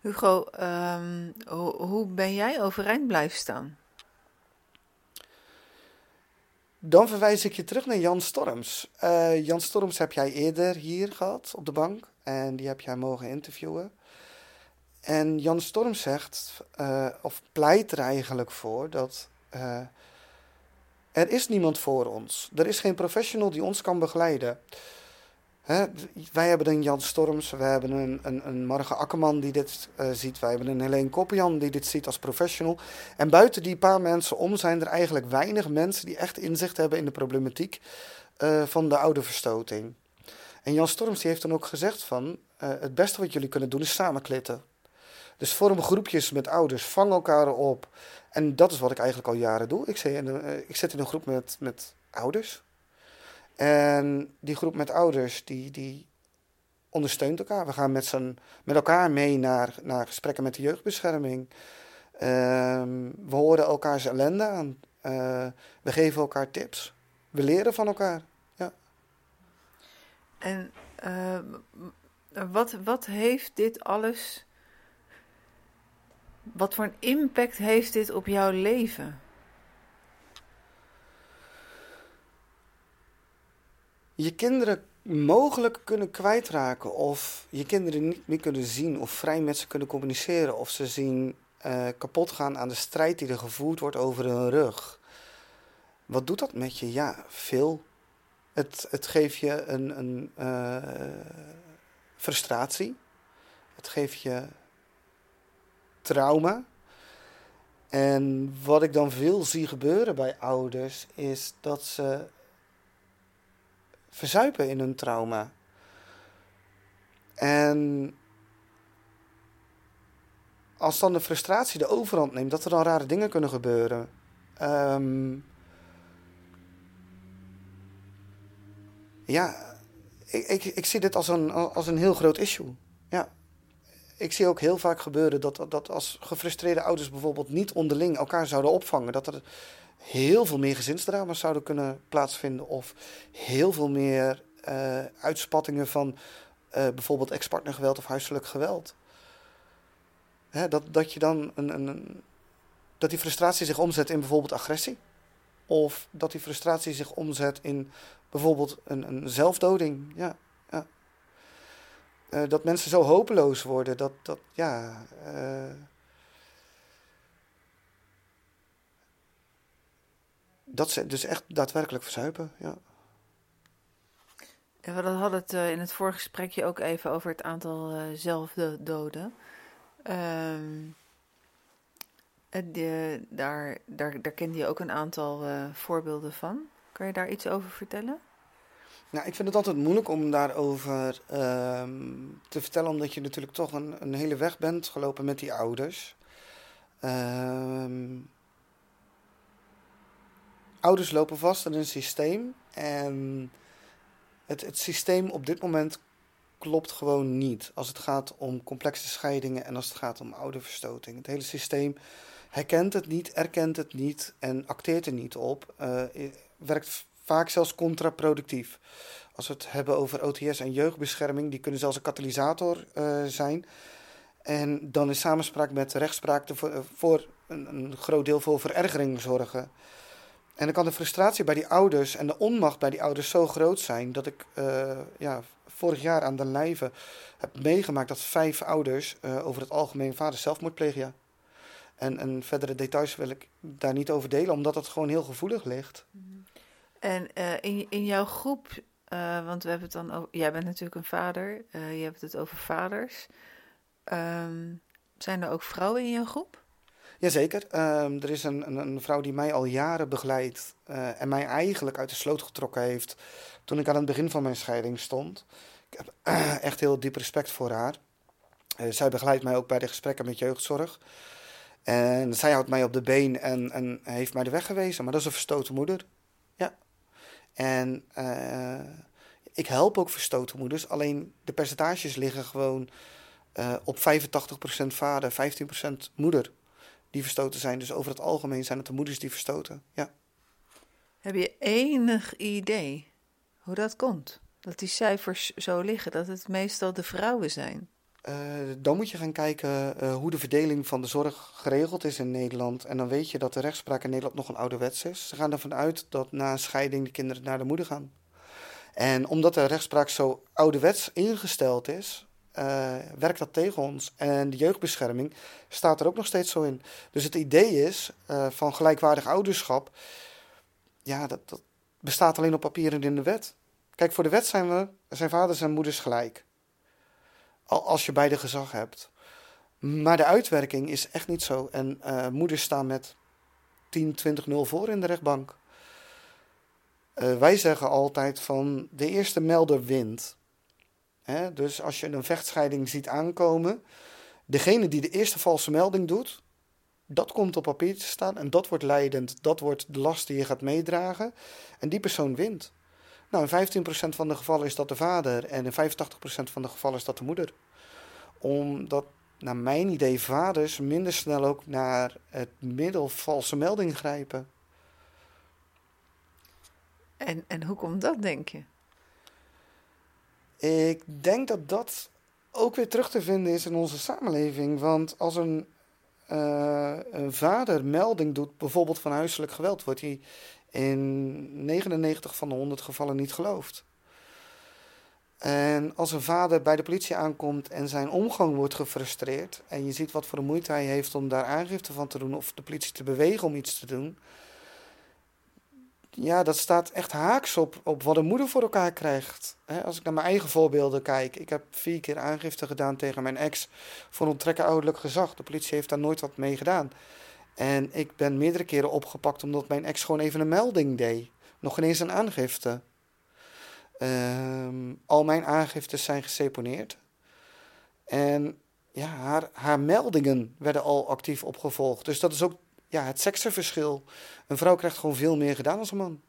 Hugo, um, ho hoe ben jij overeind blijven staan? Dan verwijs ik je terug naar Jan Storms. Jan Storms heb jij eerder hier gehad op de bank en die heb jij mogen interviewen. En Jan Storms zegt, uh, of pleit er eigenlijk voor, dat uh, er is niemand voor ons. Er is geen professional die ons kan begeleiden. Hè, wij hebben een Jan Storms, we hebben een, een, een Marge Akkerman die dit uh, ziet, wij hebben een Helene Koppian die dit ziet als professional. En buiten die paar mensen om zijn er eigenlijk weinig mensen die echt inzicht hebben in de problematiek van de oude verstoting. En Jan Storms heeft dan ook gezegd van, uh, het beste wat jullie kunnen doen is samenklitten. Dus vorm groepjes met ouders, vang elkaar op. En dat is wat ik eigenlijk al jaren doe. Ik, zei, ik zit in een groep met, met ouders. En die groep met ouders, die, die ondersteunt elkaar. We gaan met, met elkaar mee naar, naar gesprekken met de jeugdbescherming. Um, we horen elkaars ellende aan. Uh, we geven elkaar tips. We leren van elkaar. En uh, wat, wat heeft dit alles. Wat voor een impact heeft dit op jouw leven? je kinderen mogelijk kunnen kwijtraken of je kinderen niet meer kunnen zien of vrij met ze kunnen communiceren of ze zien uh, kapot gaan aan de strijd die er gevoerd wordt over hun rug. Wat doet dat met je? Ja, veel. Het, het geeft je een, een uh, frustratie. Het geeft je trauma. En wat ik dan veel zie gebeuren bij ouders is dat ze verzuipen in hun trauma. En als dan de frustratie de overhand neemt, dat er dan rare dingen kunnen gebeuren. Um, ja, ik, ik, ik zie dit als een, als een heel groot issue. Ja. Ik zie ook heel vaak gebeuren dat, dat als gefrustreerde ouders bijvoorbeeld niet onderling elkaar zouden opvangen, dat er heel veel meer gezinsdrama's zouden kunnen plaatsvinden. Of heel veel meer uh, uitspattingen van uh, bijvoorbeeld ex-partnergeweld of huiselijk geweld. Hè, dat, dat je dan een, een, dat die frustratie zich omzet in bijvoorbeeld agressie. Of dat die frustratie zich omzet in bijvoorbeeld een, een zelfdoding. Ja, ja. Uh, dat mensen zo hopeloos worden dat, dat ja. dat ze dus echt daadwerkelijk verzuipen, ja. We hadden het uh, in het vorige gesprekje ook even over het aantal zelfdoden. Um, Eh, de, daar, daar, daar kende je ook een aantal eh, voorbeelden van. Kan je daar iets over vertellen? Nou, ik vind het altijd moeilijk om daarover ehm, te vertellen, omdat je natuurlijk toch een, een hele weg bent gelopen met die ouders. Ehm, ouders lopen vast in een systeem en het, het systeem op dit moment klopt gewoon niet als het gaat om complexe scheidingen en als het gaat om ouderverstoting. Het hele systeem herkent het niet, erkent het niet en acteert er niet op. Uh, werkt vaak zelfs contraproductief. Als we het hebben over OTS en jeugdbescherming, die kunnen zelfs een katalysator uh, zijn. En dan in samenspraak met rechtspraak voor, eh, voor een, een, groot deel voor verergering zorgen. En dan kan de frustratie bij die ouders en de onmacht bij die ouders zo groot zijn dat ik uh, ja, vorig jaar aan de lijve heb meegemaakt dat vijf ouders over het algemeen vader zelfmoord plegen. En, en verdere details wil ik daar niet over delen, omdat het gewoon heel gevoelig ligt. En uh, in, in jouw groep, uh, want we hebben het dan over, jij bent natuurlijk een vader, uh, je hebt het over vaders. Um, zijn er ook vrouwen in jouw groep? Jazeker. Um, er is een, een, een, vrouw die mij al jaren begeleidt en mij eigenlijk uit de sloot getrokken heeft toen ik aan het begin van mijn scheiding stond. Ik heb echt heel diep respect voor haar. zij begeleidt mij ook bij de gesprekken met jeugdzorg. En zij houdt mij op de been en, en heeft mij de weg gewezen. Maar dat is een verstoten moeder. En uh, ik help ook verstoten moeders. Alleen de percentages liggen gewoon uh, op 85% vader, 15% moeder die verstoten zijn. Dus over het algemeen zijn het de moeders die verstoten. Ja. Heb je enig idee hoe dat komt? Dat die cijfers zo liggen, dat het meestal de vrouwen zijn? Uh, dan moet je gaan kijken uh, hoe de verdeling van de zorg geregeld is in Nederland. En dan weet je dat de rechtspraak in Nederland nog een ouderwets is. Ze gaan ervan uit dat na een scheiding de kinderen naar de moeder gaan. En omdat de rechtspraak zo ouderwets ingesteld is, uh, werkt dat tegen ons. En de jeugdbescherming staat er ook nog steeds zo in. Dus het idee is van gelijkwaardig ouderschap, ja, dat, dat bestaat alleen op papier en in de wet. Kijk, voor de wet zijn we, zijn vaders en moeders gelijk als je beide gezag hebt. Maar de uitwerking is echt niet zo. En uh, moeders staan met 10, 20, 0 voor in de rechtbank. Uh, wij zeggen altijd van de eerste melder wint. Hè? Dus als je een vechtscheiding ziet aankomen, degene die de eerste valse melding doet, dat komt op papier te staan en dat wordt leidend. Dat wordt de last die je gaat meedragen. En die persoon wint. Nou, in 15% van de gevallen is dat de vader en in 85% van de gevallen is dat de moeder. Omdat, naar mijn idee, vaders minder snel ook naar het middel valse melding grijpen. En, en hoe komt dat, denk je? Ik denk dat dat ook weer terug te vinden is in onze samenleving. Want als een, uh, een vader melding doet, bijvoorbeeld van huiselijk geweld, wordt hij in 99 van de 100 gevallen niet geloofd. En als een vader bij de politie aankomt en zijn omgang wordt gefrustreerd en je ziet wat voor een moeite hij heeft om daar aangifte van te doen of de politie te bewegen om iets te doen, ja, dat staat echt haaks op, op wat een moeder voor elkaar krijgt. als ik naar mijn eigen voorbeelden kijk, ik heb vier keer aangifte gedaan tegen mijn ex voor onttrekken ouderlijk gezag. De politie heeft daar nooit wat mee gedaan. En ik ben meerdere keren opgepakt omdat mijn ex gewoon even een melding deed. Nog ineens een aangifte. Um, al mijn aangiftes zijn geseponeerd. En ja, haar, haar meldingen werden al actief opgevolgd. Dus dat is ook ja, het seksenverschil. Een vrouw krijgt gewoon veel meer gedaan als een man.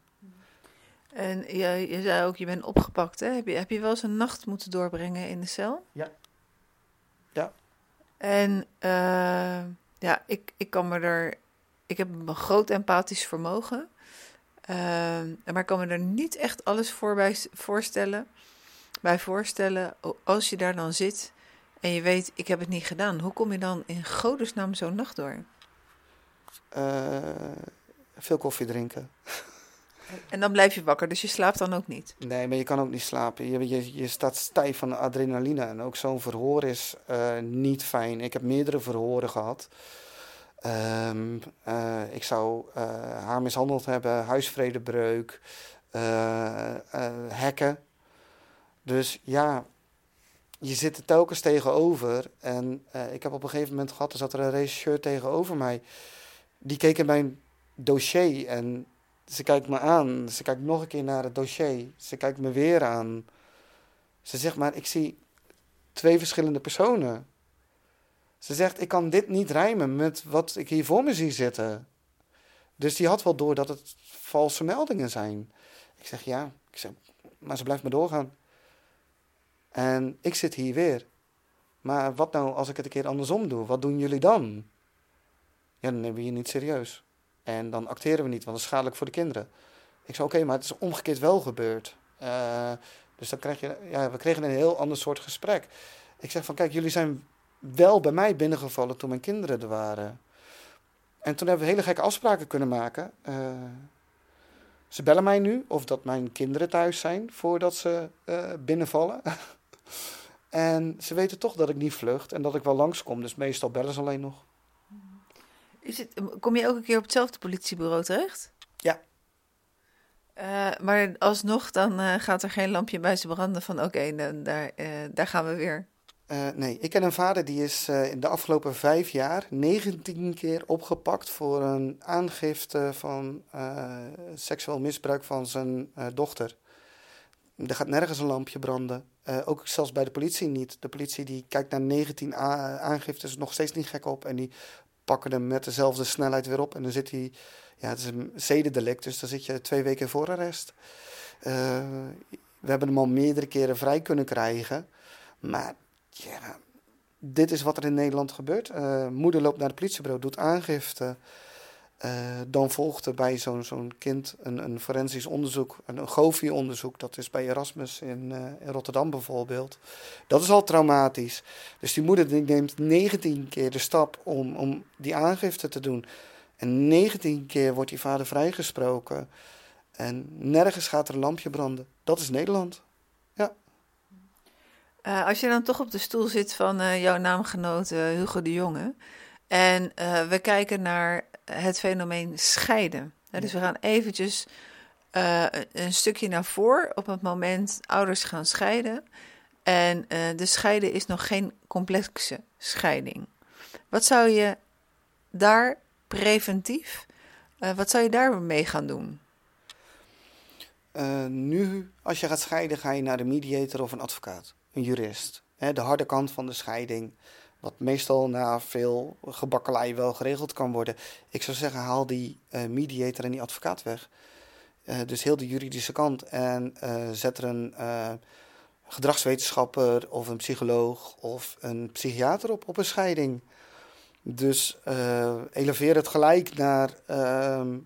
En je, je zei ook, je bent opgepakt. Hè? Heb, je, heb je wel eens een nacht moeten doorbrengen in de cel? Ja. Ja. En uh, ja, ik, ik kan me er. Ik heb een groot empathisch vermogen. Uh, maar ik kan me er niet echt alles voor bij voorstellen. Bij voorstellen, als je daar dan zit en je weet, ik heb het niet gedaan. Hoe kom je dan in godesnaam zo'n nacht door? Uh, veel koffie drinken. En dan blijf je wakker, dus je slaapt dan ook niet? Nee, maar je kan ook niet slapen. Je, je, je staat stijf van de adrenaline. En ook zo'n verhoor is uh, niet fijn. Ik heb meerdere verhoren gehad. Um, uh, ik zou uh, haar mishandeld hebben, huisvredebreuk, hekken. Dus ja, je zit er telkens tegenover. En ik heb op een gegeven moment gehad, er zat er een regisseur tegenover mij. die keek in mijn dossier en ze kijkt me aan. Ze kijkt nog een keer naar het dossier. Ze kijkt me weer aan. Ze zegt maar, ik zie twee verschillende personen. Ze zegt, ik kan dit niet rijmen met wat ik hier voor me zie zitten. Dus die had wel door dat het valse meldingen zijn. Ik zeg, ja. Ik zeg, maar ze blijft maar doorgaan. En ik zit hier weer. Maar wat nou als ik het een keer andersom doe? Wat doen jullie dan? Ja, dan nemen we je niet serieus. En dan acteren we niet, want dat is schadelijk voor de kinderen. Ik zei, oké, maar het is omgekeerd wel gebeurd. Uh, dus dan krijg je, ja, we kregen een heel ander soort gesprek. Ik zeg van, kijk, jullie zijn wel bij mij binnengevallen toen mijn kinderen er waren. En toen hebben we hele gekke afspraken kunnen maken. Uh, ze bellen mij nu of dat mijn kinderen thuis zijn voordat ze uh, binnenvallen. en ze weten toch dat ik niet vlucht en dat ik wel langskom. Dus meestal bellen ze alleen nog. Is het, kom je elke keer op hetzelfde politiebureau terecht? Ja. Uh, maar alsnog, dan uh, gaat er geen lampje bij ze branden van oké, okay, daar, uh, daar gaan we weer. nee, ik ken een vader die is in de afgelopen vijf jaar 19 keer opgepakt voor een aangifte van seksueel misbruik van zijn dochter. Er gaat nergens een lampje branden. ook zelfs bij de politie niet. De politie die kijkt naar 19 aangiftes nog steeds niet gek op. En die pakken hem met dezelfde snelheid weer op. En dan zit hij, ja, het is een zedendelict, dus dan zit je twee weken voor arrest. Uh, we hebben hem al meerdere keren vrij kunnen krijgen. Maar dit is wat er in Nederland gebeurt. Uh, moeder loopt naar het politiebureau, doet aangifte. Uh, dan volgt er bij zo'n zo'n kind een, een forensisch onderzoek, een, een GOVI-onderzoek. Dat is bij Erasmus in, uh, in, Rotterdam bijvoorbeeld. Dat is al traumatisch. Dus die moeder die neemt 19 keer de stap om, om die aangifte te doen. En 19 keer wordt die vader vrijgesproken. En nergens gaat er een lampje branden. Dat is Nederland. Ja. Uh, als je dan toch op de stoel zit van jouw naamgenoot Hugo de Jonge. En we kijken naar het fenomeen scheiden. dus we gaan eventjes uh, een stukje naar voren op het moment ouders gaan scheiden. En uh, de scheiden is nog geen complexe scheiding. Wat zou je daar preventief, wat zou je daar mee gaan doen? nu, als je gaat scheiden, ga je naar de mediator of een advocaat, een jurist. de harde kant van de scheiding. Wat meestal na veel gebakkelei wel geregeld kan worden. Ik zou zeggen, haal die uh, mediator en die advocaat weg. Uh, dus heel de juridische kant. En uh, zet er een gedragswetenschapper of een psycholoog of een psychiater op, op een scheiding. Dus eleveer het gelijk naar ehm,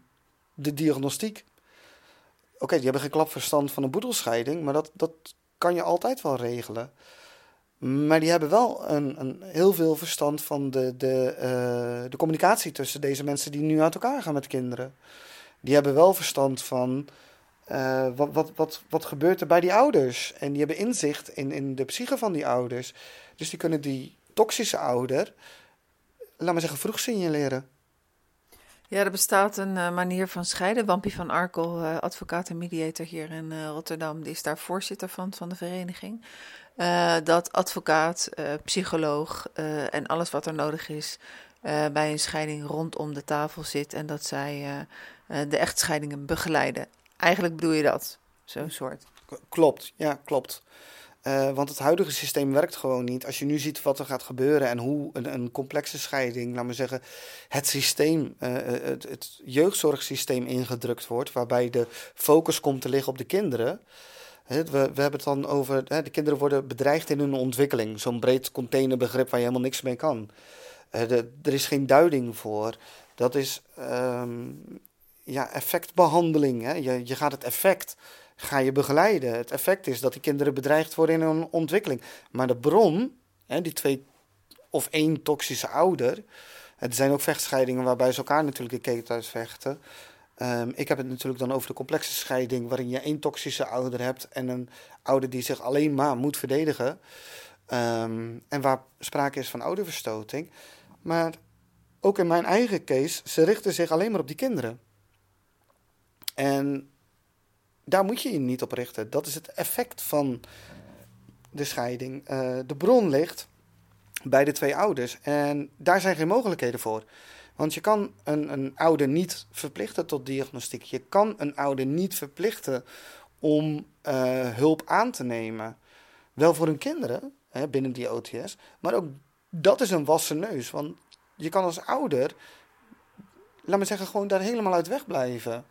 de diagnostiek. Oké, die hebben geen klapverstand van een boedelscheiding, maar dat, dat kan je altijd wel regelen. Maar die hebben wel een, een heel veel verstand van de, de, uh, de communicatie tussen deze mensen die nu uit elkaar gaan met kinderen. Die hebben wel verstand van uh, wat, wat, wat, wat gebeurt er bij die ouders. En die hebben inzicht in, in de psyche van die ouders. Dus die kunnen die toxische ouder, laat maar zeggen, vroeg signaleren. Ja, er bestaat een uh, manier van scheiden. Wampie van Arkel, advocaat en mediator hier in Rotterdam, die is daar voorzitter van, van de vereniging. Dat advocaat, psycholoog en alles wat er nodig is bij een scheiding rondom de tafel zit en dat zij de echtscheidingen begeleiden. Eigenlijk bedoel je dat, zo'n soort? Klopt, ja, klopt. Want het huidige systeem werkt gewoon niet. Als je nu ziet wat er gaat gebeuren en hoe een, een complexe scheiding, laat maar zeggen, het systeem, het, het, jeugdzorgsysteem ingedrukt wordt, waarbij de focus komt te liggen op de kinderen. We, hebben het dan over, de kinderen worden bedreigd in hun ontwikkeling. Zo'n breed containerbegrip waar je helemaal niks mee kan. Er is geen duiding voor. Dat is um, ja, effectbehandeling. Hè? Je, je gaat het effect ga je begeleiden. Het effect is dat die kinderen bedreigd worden in hun ontwikkeling. Maar de bron, hè, die twee of één toxische ouder. Er zijn ook vechtscheidingen waarbij ze elkaar natuurlijk de keten uitvechten. Um, ik heb het natuurlijk dan over de complexe scheiding, waarin je één toxische ouder hebt en een ouder die zich alleen maar moet verdedigen. Um, en waar sprake is van ouderverstoting. Maar ook in mijn eigen case, ze richten zich alleen maar op die kinderen. En daar moet je je niet op richten. Dat is het effect van de scheiding. Uh, de bron ligt bij de twee ouders en daar zijn geen mogelijkheden voor. Want je kan een, een ouder niet verplichten tot diagnostiek. Je kan een ouder niet verplichten om eh, hulp aan te nemen. Wel voor hun kinderen, hè, binnen die OTS, maar ook dat is een wassen neus. Want je kan als ouder, laat me zeggen, gewoon daar helemaal uit wegblijven.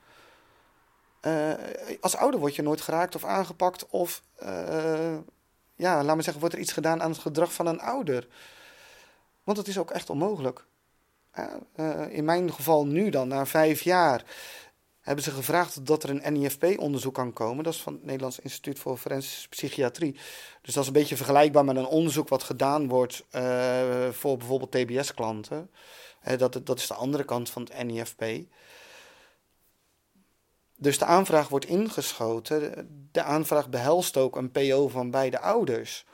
Uh, als ouder word je nooit geraakt of aangepakt of, uh, ja, laat me zeggen, wordt er iets gedaan aan het gedrag van een ouder. Want het is ook echt onmogelijk. Uh, in mijn geval nu dan, na vijf jaar, hebben ze gevraagd dat er een NIFP-onderzoek kan komen. Dat is van het Nederlands Instituut voor Forensische Psychiatrie. Dus dat is een beetje vergelijkbaar met een onderzoek wat gedaan wordt uh, voor bijvoorbeeld TBS-klanten. Uh, dat, dat is de andere kant van het NIFP. Dus de aanvraag wordt ingeschoten. De aanvraag behelst ook een PO van beide ouders.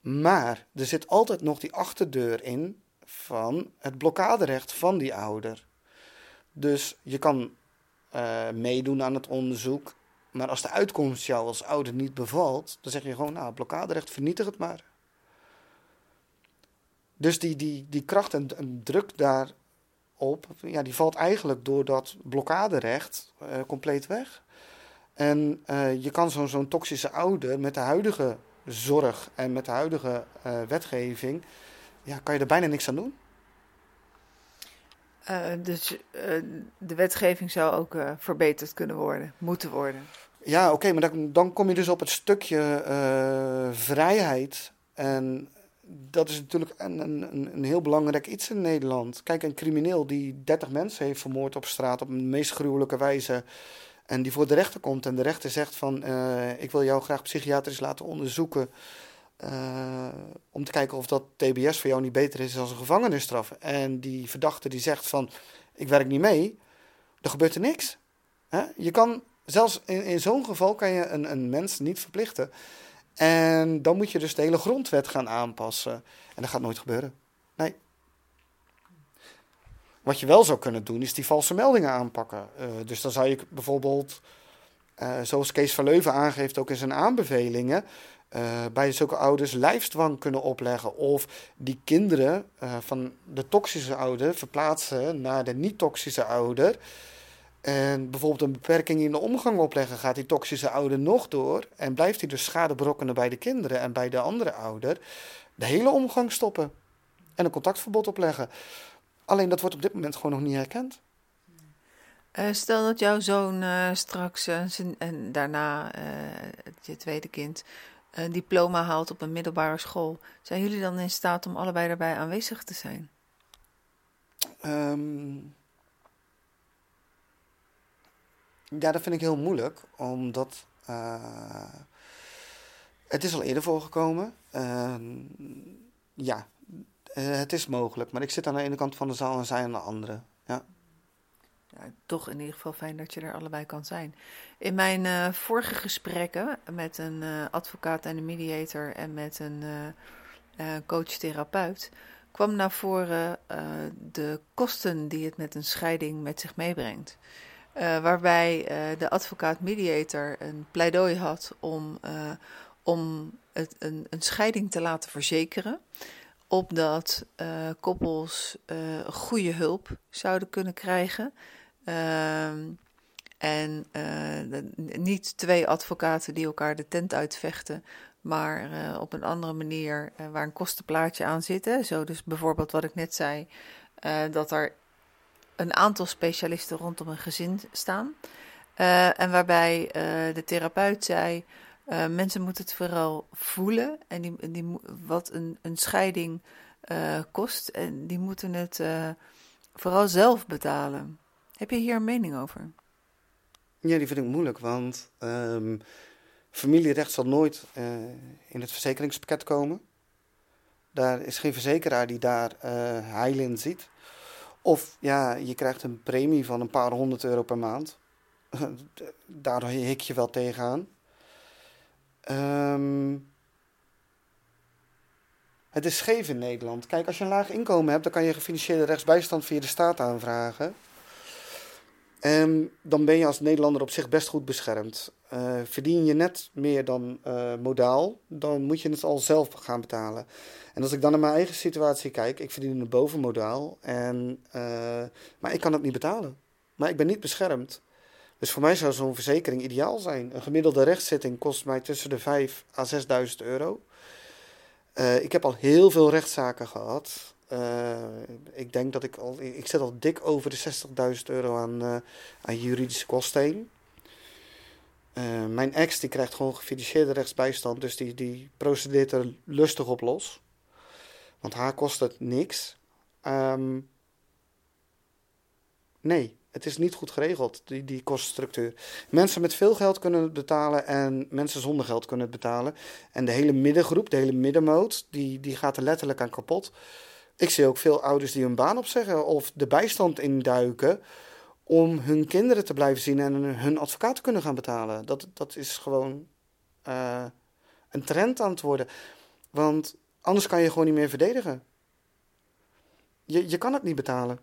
Maar er zit altijd nog die achterdeur in van het blokkaderecht van die ouder. Dus je kan uh, meedoen aan het onderzoek. Maar als de uitkomst jou als ouder niet bevalt, dan zeg je gewoon, nou, blokkaderecht, vernietig het maar. Dus die, die, die kracht en, en druk daarop, ja, die valt eigenlijk door dat blokkaderecht uh, compleet weg. En uh, je kan zo'n zo'n toxische ouder met de huidige zorg en met de huidige wetgeving, ja, kan je er bijna niks aan doen. Uh, dus uh, de wetgeving zou ook uh, verbeterd kunnen worden, moeten worden. Ja, oké, okay, maar dan, dan, kom je dus op het stukje vrijheid. En dat is natuurlijk een, een, een, heel belangrijk iets in Nederland. Kijk, een crimineel die 30 mensen heeft vermoord op straat op de meest gruwelijke wijze. En die voor de rechter komt en de rechter zegt van ik wil jou graag psychiatrisch laten onderzoeken. Uh, om te kijken of dat TBS voor jou niet beter is dan een gevangenisstraf. En die verdachte die zegt van, ik werk niet mee, dan gebeurt er niks. Hè? Je kan, zelfs in, in zo'n geval kan je een, een mens niet verplichten. En dan moet je dus de hele grondwet gaan aanpassen. En dat gaat nooit gebeuren. Nee. Wat je wel zou kunnen doen, is die valse meldingen aanpakken. Uh, dus dan zou je bijvoorbeeld, uh, zoals Kees van Leuven aangeeft ook in zijn aanbevelingen, uh, bij zulke ouders lijfsdwang kunnen opleggen. Of die kinderen uh, van de toxische ouder verplaatsen naar de niet-toxische ouder. En bijvoorbeeld een beperking in de omgang opleggen, gaat die toxische ouder nog door. En blijft hij dus schade berokkenen bij de kinderen en bij de andere ouder. De hele omgang stoppen. En een contactverbod opleggen. Alleen dat wordt op dit moment gewoon nog niet herkend. Uh, stel dat jouw zoon straks en daarna je tweede kind een diploma haalt op een middelbare school, zijn jullie dan in staat om allebei daarbij aanwezig te zijn? Um, ja, dat vind ik heel moeilijk, omdat het is al eerder voorgekomen. Uh, ja, het is mogelijk, maar ik zit aan de ene kant van de zaal en zij aan de andere. Ja, toch in ieder geval fijn dat je er allebei kan zijn. In mijn uh, vorige gesprekken met een uh, advocaat en een mediator en met een uh, coach-therapeut kwam naar voren de kosten die het met een scheiding met zich meebrengt. waarbij de advocaat-mediator een pleidooi had om, om het, een, een scheiding te laten verzekeren opdat uh, koppels goede hulp zouden kunnen krijgen. Uh, en uh, niet twee advocaten die elkaar de tent uitvechten, maar uh, op een andere manier uh, waar een kostenplaatje aan zit. Zo dus bijvoorbeeld wat ik net zei, dat er een aantal specialisten rondom een gezin staan. en waarbij de therapeut zei, mensen moeten het vooral voelen en die, die, wat een, een scheiding kost. En die moeten het vooral zelf betalen. Heb je hier een mening over? Ja, die vind ik moeilijk, want um, familierecht zal nooit uh, in het verzekeringspakket komen. Daar is geen verzekeraar die daar uh, heil in ziet. Of ja, je krijgt een premie van een paar honderd euro per maand. Daardoor hik je wel tegenaan. Um, het is scheef in Nederland. Kijk, als je een laag inkomen hebt, dan kan je gefinancierde rechtsbijstand via de staat aanvragen. En dan ben je als Nederlander op zich best goed beschermd. Uh, verdien je net meer dan uh, modaal, dan moet je het al zelf gaan betalen. En als ik dan naar mijn eigen situatie kijk, ik verdien een bovenmodaal, en, uh, maar ik kan het niet betalen. Maar ik ben niet beschermd. Dus voor mij zou zo'n verzekering ideaal zijn. Een gemiddelde rechtszitting kost mij tussen de 5 à 6.000 euro. ik heb al heel veel rechtszaken gehad. Uh, ik denk dat ik al, ik zit al dik over de 60.000 euro aan, uh, aan juridische kosten heen. Uh, mijn ex die krijgt gewoon gefinancierde rechtsbijstand, dus die, die procedeert er lustig op los. Want haar kost het niks. Um, nee, het is niet goed geregeld, die, die kostenstructuur. Mensen met veel geld kunnen het betalen en mensen zonder geld kunnen het betalen. En de hele middengroep, de hele middenmoot, die, die gaat er letterlijk aan kapot. Ik zie ook veel ouders die hun baan opzeggen of de bijstand induiken om hun kinderen te blijven zien en hun advocaat te kunnen gaan betalen. Dat, dat is gewoon uh, een trend aan het worden. Want anders kan je gewoon niet meer verdedigen. Je, je kan het niet betalen.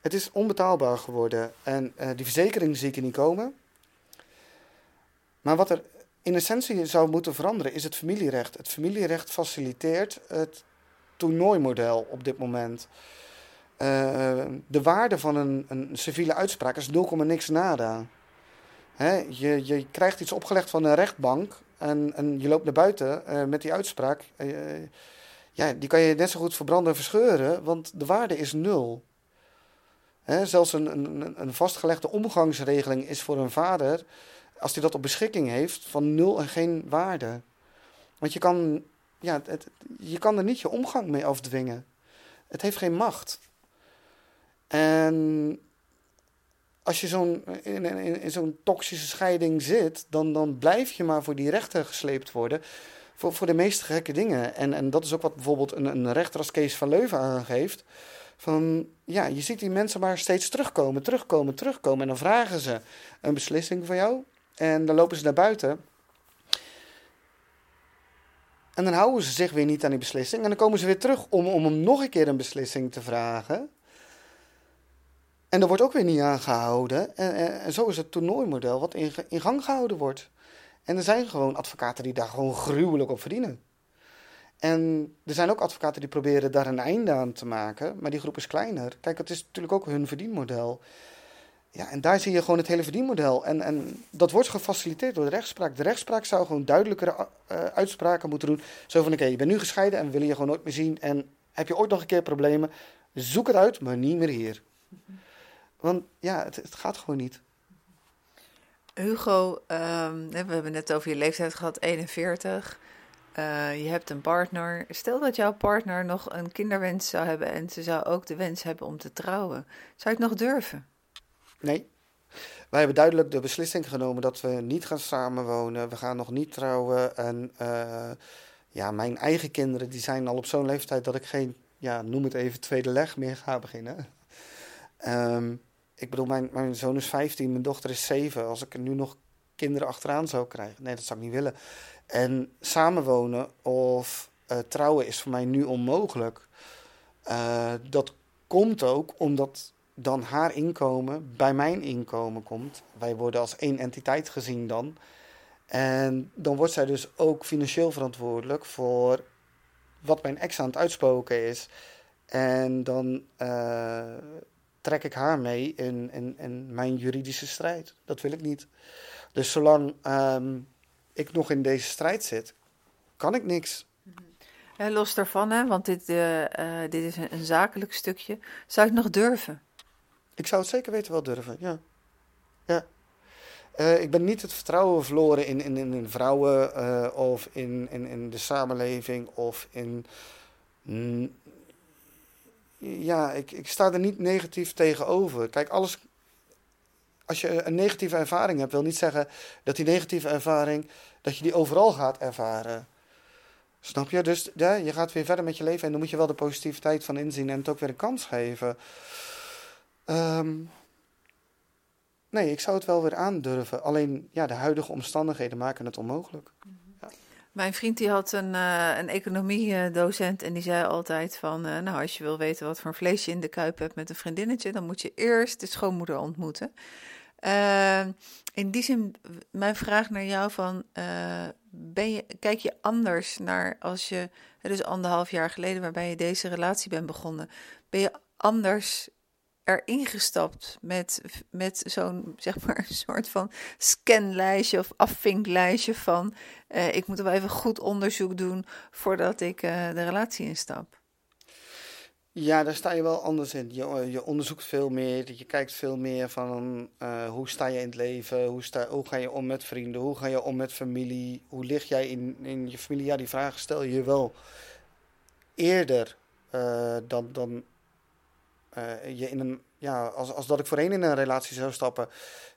Het is onbetaalbaar geworden. En uh, die verzekering zie ik niet komen. Maar wat er in essentie zou moeten veranderen, is het familierecht. Het familierecht faciliteert het toernooimodel op dit moment. Uh, de waarde van een, een civiele uitspraak is 0, niks nada. Hè, je, je krijgt iets opgelegd van een rechtbank en, en je loopt naar buiten uh, met die uitspraak. Uh, ja, die kan je net zo goed verbranden en verscheuren, want de waarde is nul. Hè, zelfs een, een, een vastgelegde omgangsregeling is voor een vader, als hij dat op beschikking heeft, van nul en geen waarde. Want je kan ja, je kan er niet je omgang mee afdwingen. Het heeft geen macht. En als je zo'n, in, in, in zo'n toxische scheiding zit, dan, dan blijf je maar voor die rechter gesleept worden. Voor, voor de meest gekke dingen. En, en dat is ook wat bijvoorbeeld een, een rechter als Kees van Leuven aangeeft. Van ja, je ziet die mensen maar steeds terugkomen, terugkomen, terugkomen. En dan vragen ze een beslissing van jou. En dan lopen ze naar buiten. En dan houden ze zich weer niet aan die beslissing. En dan komen ze weer terug om, om hem nog een keer een beslissing te vragen. En dat wordt ook weer niet aangehouden. En, en, en zo is het toernooimodel wat in, in, gang gehouden wordt. En er zijn gewoon advocaten die daar gewoon gruwelijk op verdienen. En er zijn ook advocaten die proberen daar een einde aan te maken. Maar die groep is kleiner. Kijk, het is natuurlijk ook hun verdienmodel. Ja, en daar zie je gewoon het hele verdienmodel. En, en dat wordt gefaciliteerd door de rechtspraak. De rechtspraak zou gewoon duidelijkere uh, uitspraken moeten doen. Zo van, oké, je bent nu gescheiden en we willen je gewoon nooit meer zien. En heb je ooit nog een keer problemen, zoek het uit, maar niet meer hier. Want ja, het, het gaat gewoon niet. Hugo, um, we hebben net over je leeftijd gehad, 41. Uh, eh, je hebt een partner. Stel dat jouw partner nog een kinderwens zou hebben en ze zou ook de wens hebben om te trouwen. Zou je het nog durven? Nee. Wij hebben duidelijk de beslissing genomen dat we niet gaan samenwonen. We gaan nog niet trouwen. En uh, ja, mijn eigen kinderen die zijn al op zo'n leeftijd dat ik geen, ja, noem het even, tweede leg meer ga beginnen. Um, ik bedoel, mijn, mijn zoon is 15, mijn dochter is 7. Als ik er nu nog kinderen achteraan zou krijgen, nee, dat zou ik niet willen. En samenwonen of uh, trouwen is voor mij nu onmogelijk. Uh, dat komt ook omdat dan haar inkomen bij mijn inkomen komt. Wij worden als één entiteit gezien dan. En dan wordt zij dus ook financieel verantwoordelijk voor wat mijn ex aan het uitspoken is. En dan uh, trek ik haar mee in, in, in mijn juridische strijd. Dat wil ik niet. Dus zolang um, ik nog in deze strijd zit, kan ik niks. Los daarvan, hè, want dit, uh, dit is een, een zakelijk stukje. Zou ik nog durven? Ik zou het zeker weten wel durven, ja. Ja. Uh, ik ben niet het vertrouwen verloren in, in, in, vrouwen uh, of in, in, in de samenleving of in. Ja, ik, ik sta er niet negatief tegenover. Kijk, alles. Als je een negatieve ervaring hebt, wil niet zeggen dat die negatieve ervaring. dat je die overal gaat ervaren. Snap je? Dus je gaat weer verder met je leven en dan moet je wel de positiviteit van inzien en het ook weer een kans geven. Um, nee, ik zou het wel weer aandurven. Alleen ja, de huidige omstandigheden maken het onmogelijk. Ja. Mijn vriend die had een, uh, een economiedocent en die zei altijd van... Uh, nou, als je wil weten wat voor vlees je in de kuip hebt met een vriendinnetje... dan moet je eerst de schoonmoeder ontmoeten. Uh, in die zin, mijn vraag naar jou van... ben je, kijk je anders naar als je... Dus anderhalf jaar geleden waarbij je deze relatie bent begonnen... ben je anders erin gestapt met, met zo'n, zeg maar, soort van scanlijstje of afvinklijstje van uh, ik moet wel even goed onderzoek doen voordat ik uh, de relatie instap. Ja, daar sta je wel anders in. Je, eh, je onderzoekt veel meer, je kijkt veel meer van hoe sta je in het leven, hoe, sta, hoe ga je om met vrienden, hoe ga je om met familie, hoe lig jij in, in je familie. Ja, die vragen stel je wel eerder dan, dan uh, je in een, ja, als, als dat ik voorheen in een relatie zou stappen.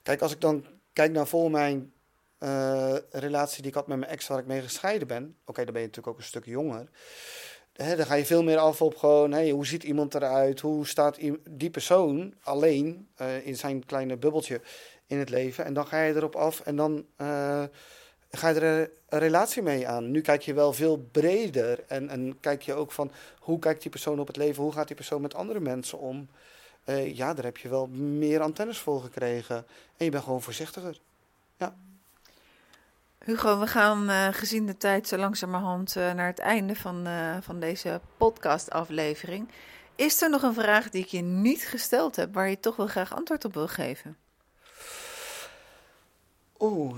Kijk, als ik dan kijk naar voor mijn uh, relatie die ik had met mijn ex waar ik mee gescheiden ben. Oké, dan ben je natuurlijk ook een stuk jonger. He, dan ga je veel meer af op gewoon, hey, hoe ziet iemand eruit? Hoe staat die persoon alleen uh, in zijn kleine bubbeltje in het leven? En dan ga je erop af en dan ga je er een relatie mee aan. Nu kijk je wel veel breder en, en kijk je ook van hoe kijkt die persoon op het leven, hoe gaat die persoon met andere mensen om. Uh, ja, daar heb je wel meer antennes voor gekregen en je bent gewoon voorzichtiger. Ja. Hugo, we gaan uh, gezien de tijd zo langzamerhand uh, naar het einde van, van deze podcastaflevering. Is er nog een vraag die ik je niet gesteld heb, waar je toch wel graag antwoord op wil geven? Oeh,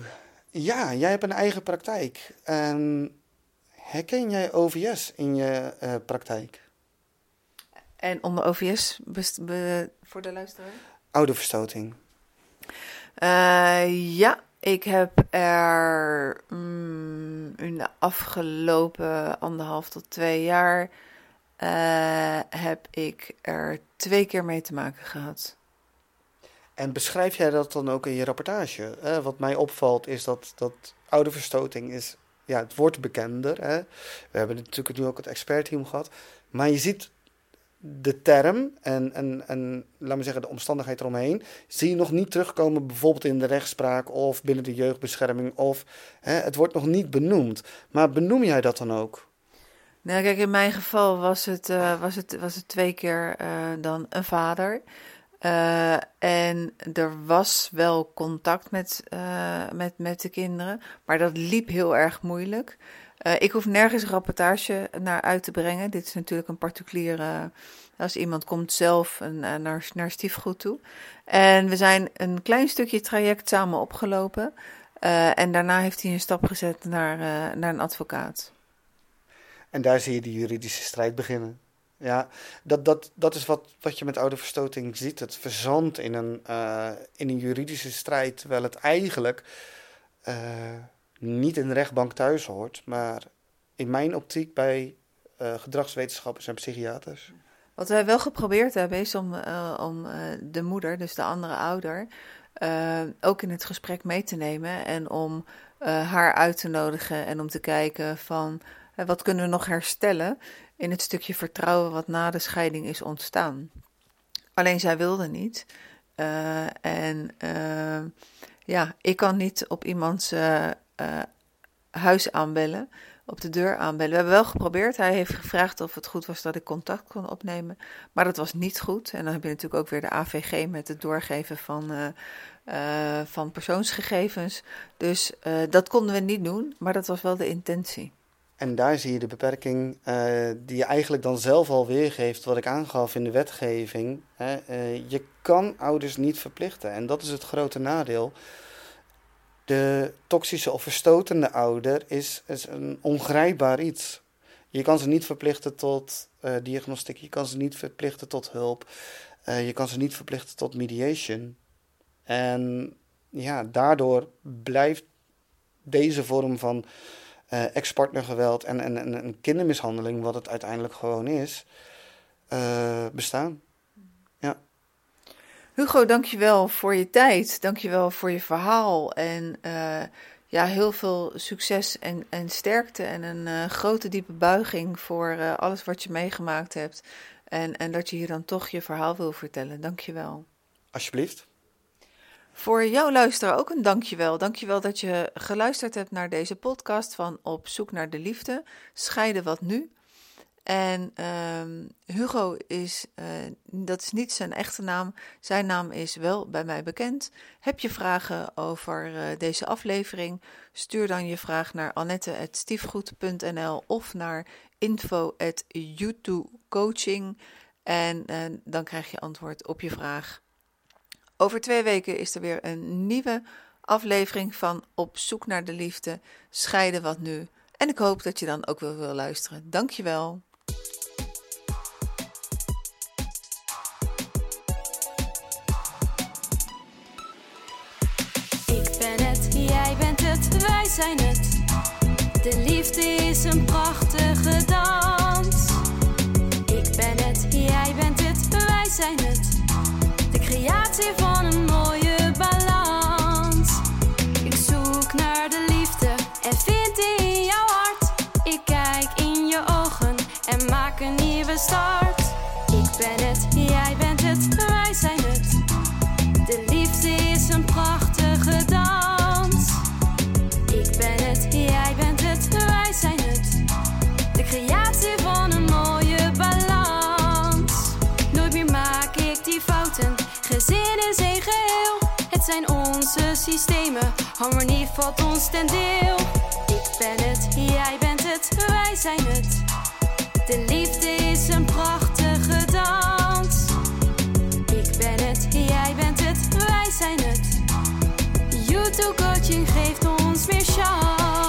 ja, jij hebt een eigen praktijk. Um, herken jij OVS in je uh, praktijk? En onder OVS, voor de luisteraar? Ouderverstoting. Uh, ja, ik heb er mm, in de afgelopen anderhalf tot twee jaar... Uh, heb ik er twee keer mee te maken gehad. En beschrijf jij dat dan ook in je rapportage? Wat mij opvalt is dat, dat oude verstoting is, ja, het wordt bekender. Hè? We hebben natuurlijk nu ook het expertteam gehad. Maar je ziet de term en, en, en laat me zeggen, de omstandigheid eromheen, zie je nog niet terugkomen bijvoorbeeld in de rechtspraak of binnen de jeugdbescherming. Of hè, het wordt nog niet benoemd. Maar benoem jij dat dan ook? Nou, kijk, in mijn geval was het, uh, was het, was het twee keer uh, dan een vader. Uh, en er was wel contact met, uh, met, met de kinderen, maar dat liep heel erg moeilijk. Uh, ik hoef nergens rapportage naar uit te brengen. Dit is natuurlijk een particuliere. Als iemand komt zelf een, naar, naar stiefgoed toe. En we zijn een klein stukje traject samen opgelopen. en daarna heeft hij een stap gezet naar, naar een advocaat. En daar zie je die juridische strijd beginnen. Ja, dat, dat, dat is wat, wat je met oude verstoting ziet. Het verzandt in een, uh, in een juridische strijd, terwijl het eigenlijk uh, niet in de rechtbank thuis hoort, maar in mijn optiek bij uh, gedragswetenschappers en psychiaters. Wat wij wel geprobeerd hebben is om, om de moeder, dus de andere ouder, ook in het gesprek mee te nemen en om haar uit te nodigen en om te kijken van wat kunnen we nog herstellen in het stukje vertrouwen wat na de scheiding is ontstaan. Alleen zij wilde niet. Uh, en uh, ja, ik kan niet op iemands huis aanbellen, op de deur aanbellen. We hebben wel geprobeerd. Hij heeft gevraagd of het goed was dat ik contact kon opnemen. Maar dat was niet goed. En dan heb je natuurlijk ook weer de AVG met het doorgeven van, van persoonsgegevens. Dus dat konden we niet doen, maar dat was wel de intentie. En daar zie je de beperking uh, die je eigenlijk dan zelf al weergeeft, wat ik aangaf in de wetgeving. Hè. Uh, je kan ouders niet verplichten en dat is het grote nadeel. De toxische of verstotende ouder is, is een ongrijpbaar iets. Je kan ze niet verplichten tot uh, diagnostiek, je kan ze niet verplichten tot hulp, je kan ze niet verplichten tot mediation. En ja, daardoor blijft deze vorm van uh, ex-partnergeweld en, en, en, en, kindermishandeling, wat het uiteindelijk gewoon is, uh, bestaan. Ja. Hugo, dankjewel voor je tijd. Dankjewel voor je verhaal. En uh, ja, heel veel succes en, en sterkte. En een grote diepe buiging voor alles wat je meegemaakt hebt. En, en dat je hier dan toch je verhaal wil vertellen. Dankjewel. Alsjeblieft. Voor jouw luisteraar ook een dankjewel. Dankjewel dat je geluisterd hebt naar deze podcast van Op zoek naar de liefde. Scheiden wat nu. En ehm, Hugo is, uh, dat is niet zijn echte naam. Zijn naam is wel bij mij bekend. Heb je vragen over uh, deze aflevering? Stuur dan je vraag naar annette.stiefgoed.nl of naar info.youtubecoaching. En uh, dan krijg je antwoord op je vraag. Over twee weken is er weer een nieuwe aflevering van Op zoek naar de liefde. Scheiden wat nu. En ik hoop dat je dan ook wel wil luisteren. Dankjewel. Ik ben het, jij bent het, wij zijn het. De liefde is een prachtige dans. Ik ben het, jij bent het, wij zijn het. Van een mooie balans. Ik zoek naar de liefde en vind die in jouw hart. Ik kijk in je ogen en maak een nieuwe start. Ik ben het, onze systemen. Harmonie valt ons ten deel. Ik ben het, jij bent het, wij zijn het. De liefde is een prachtige dans. Ik ben het, jij bent het, wij zijn het. YouTube coaching geeft ons meer chance.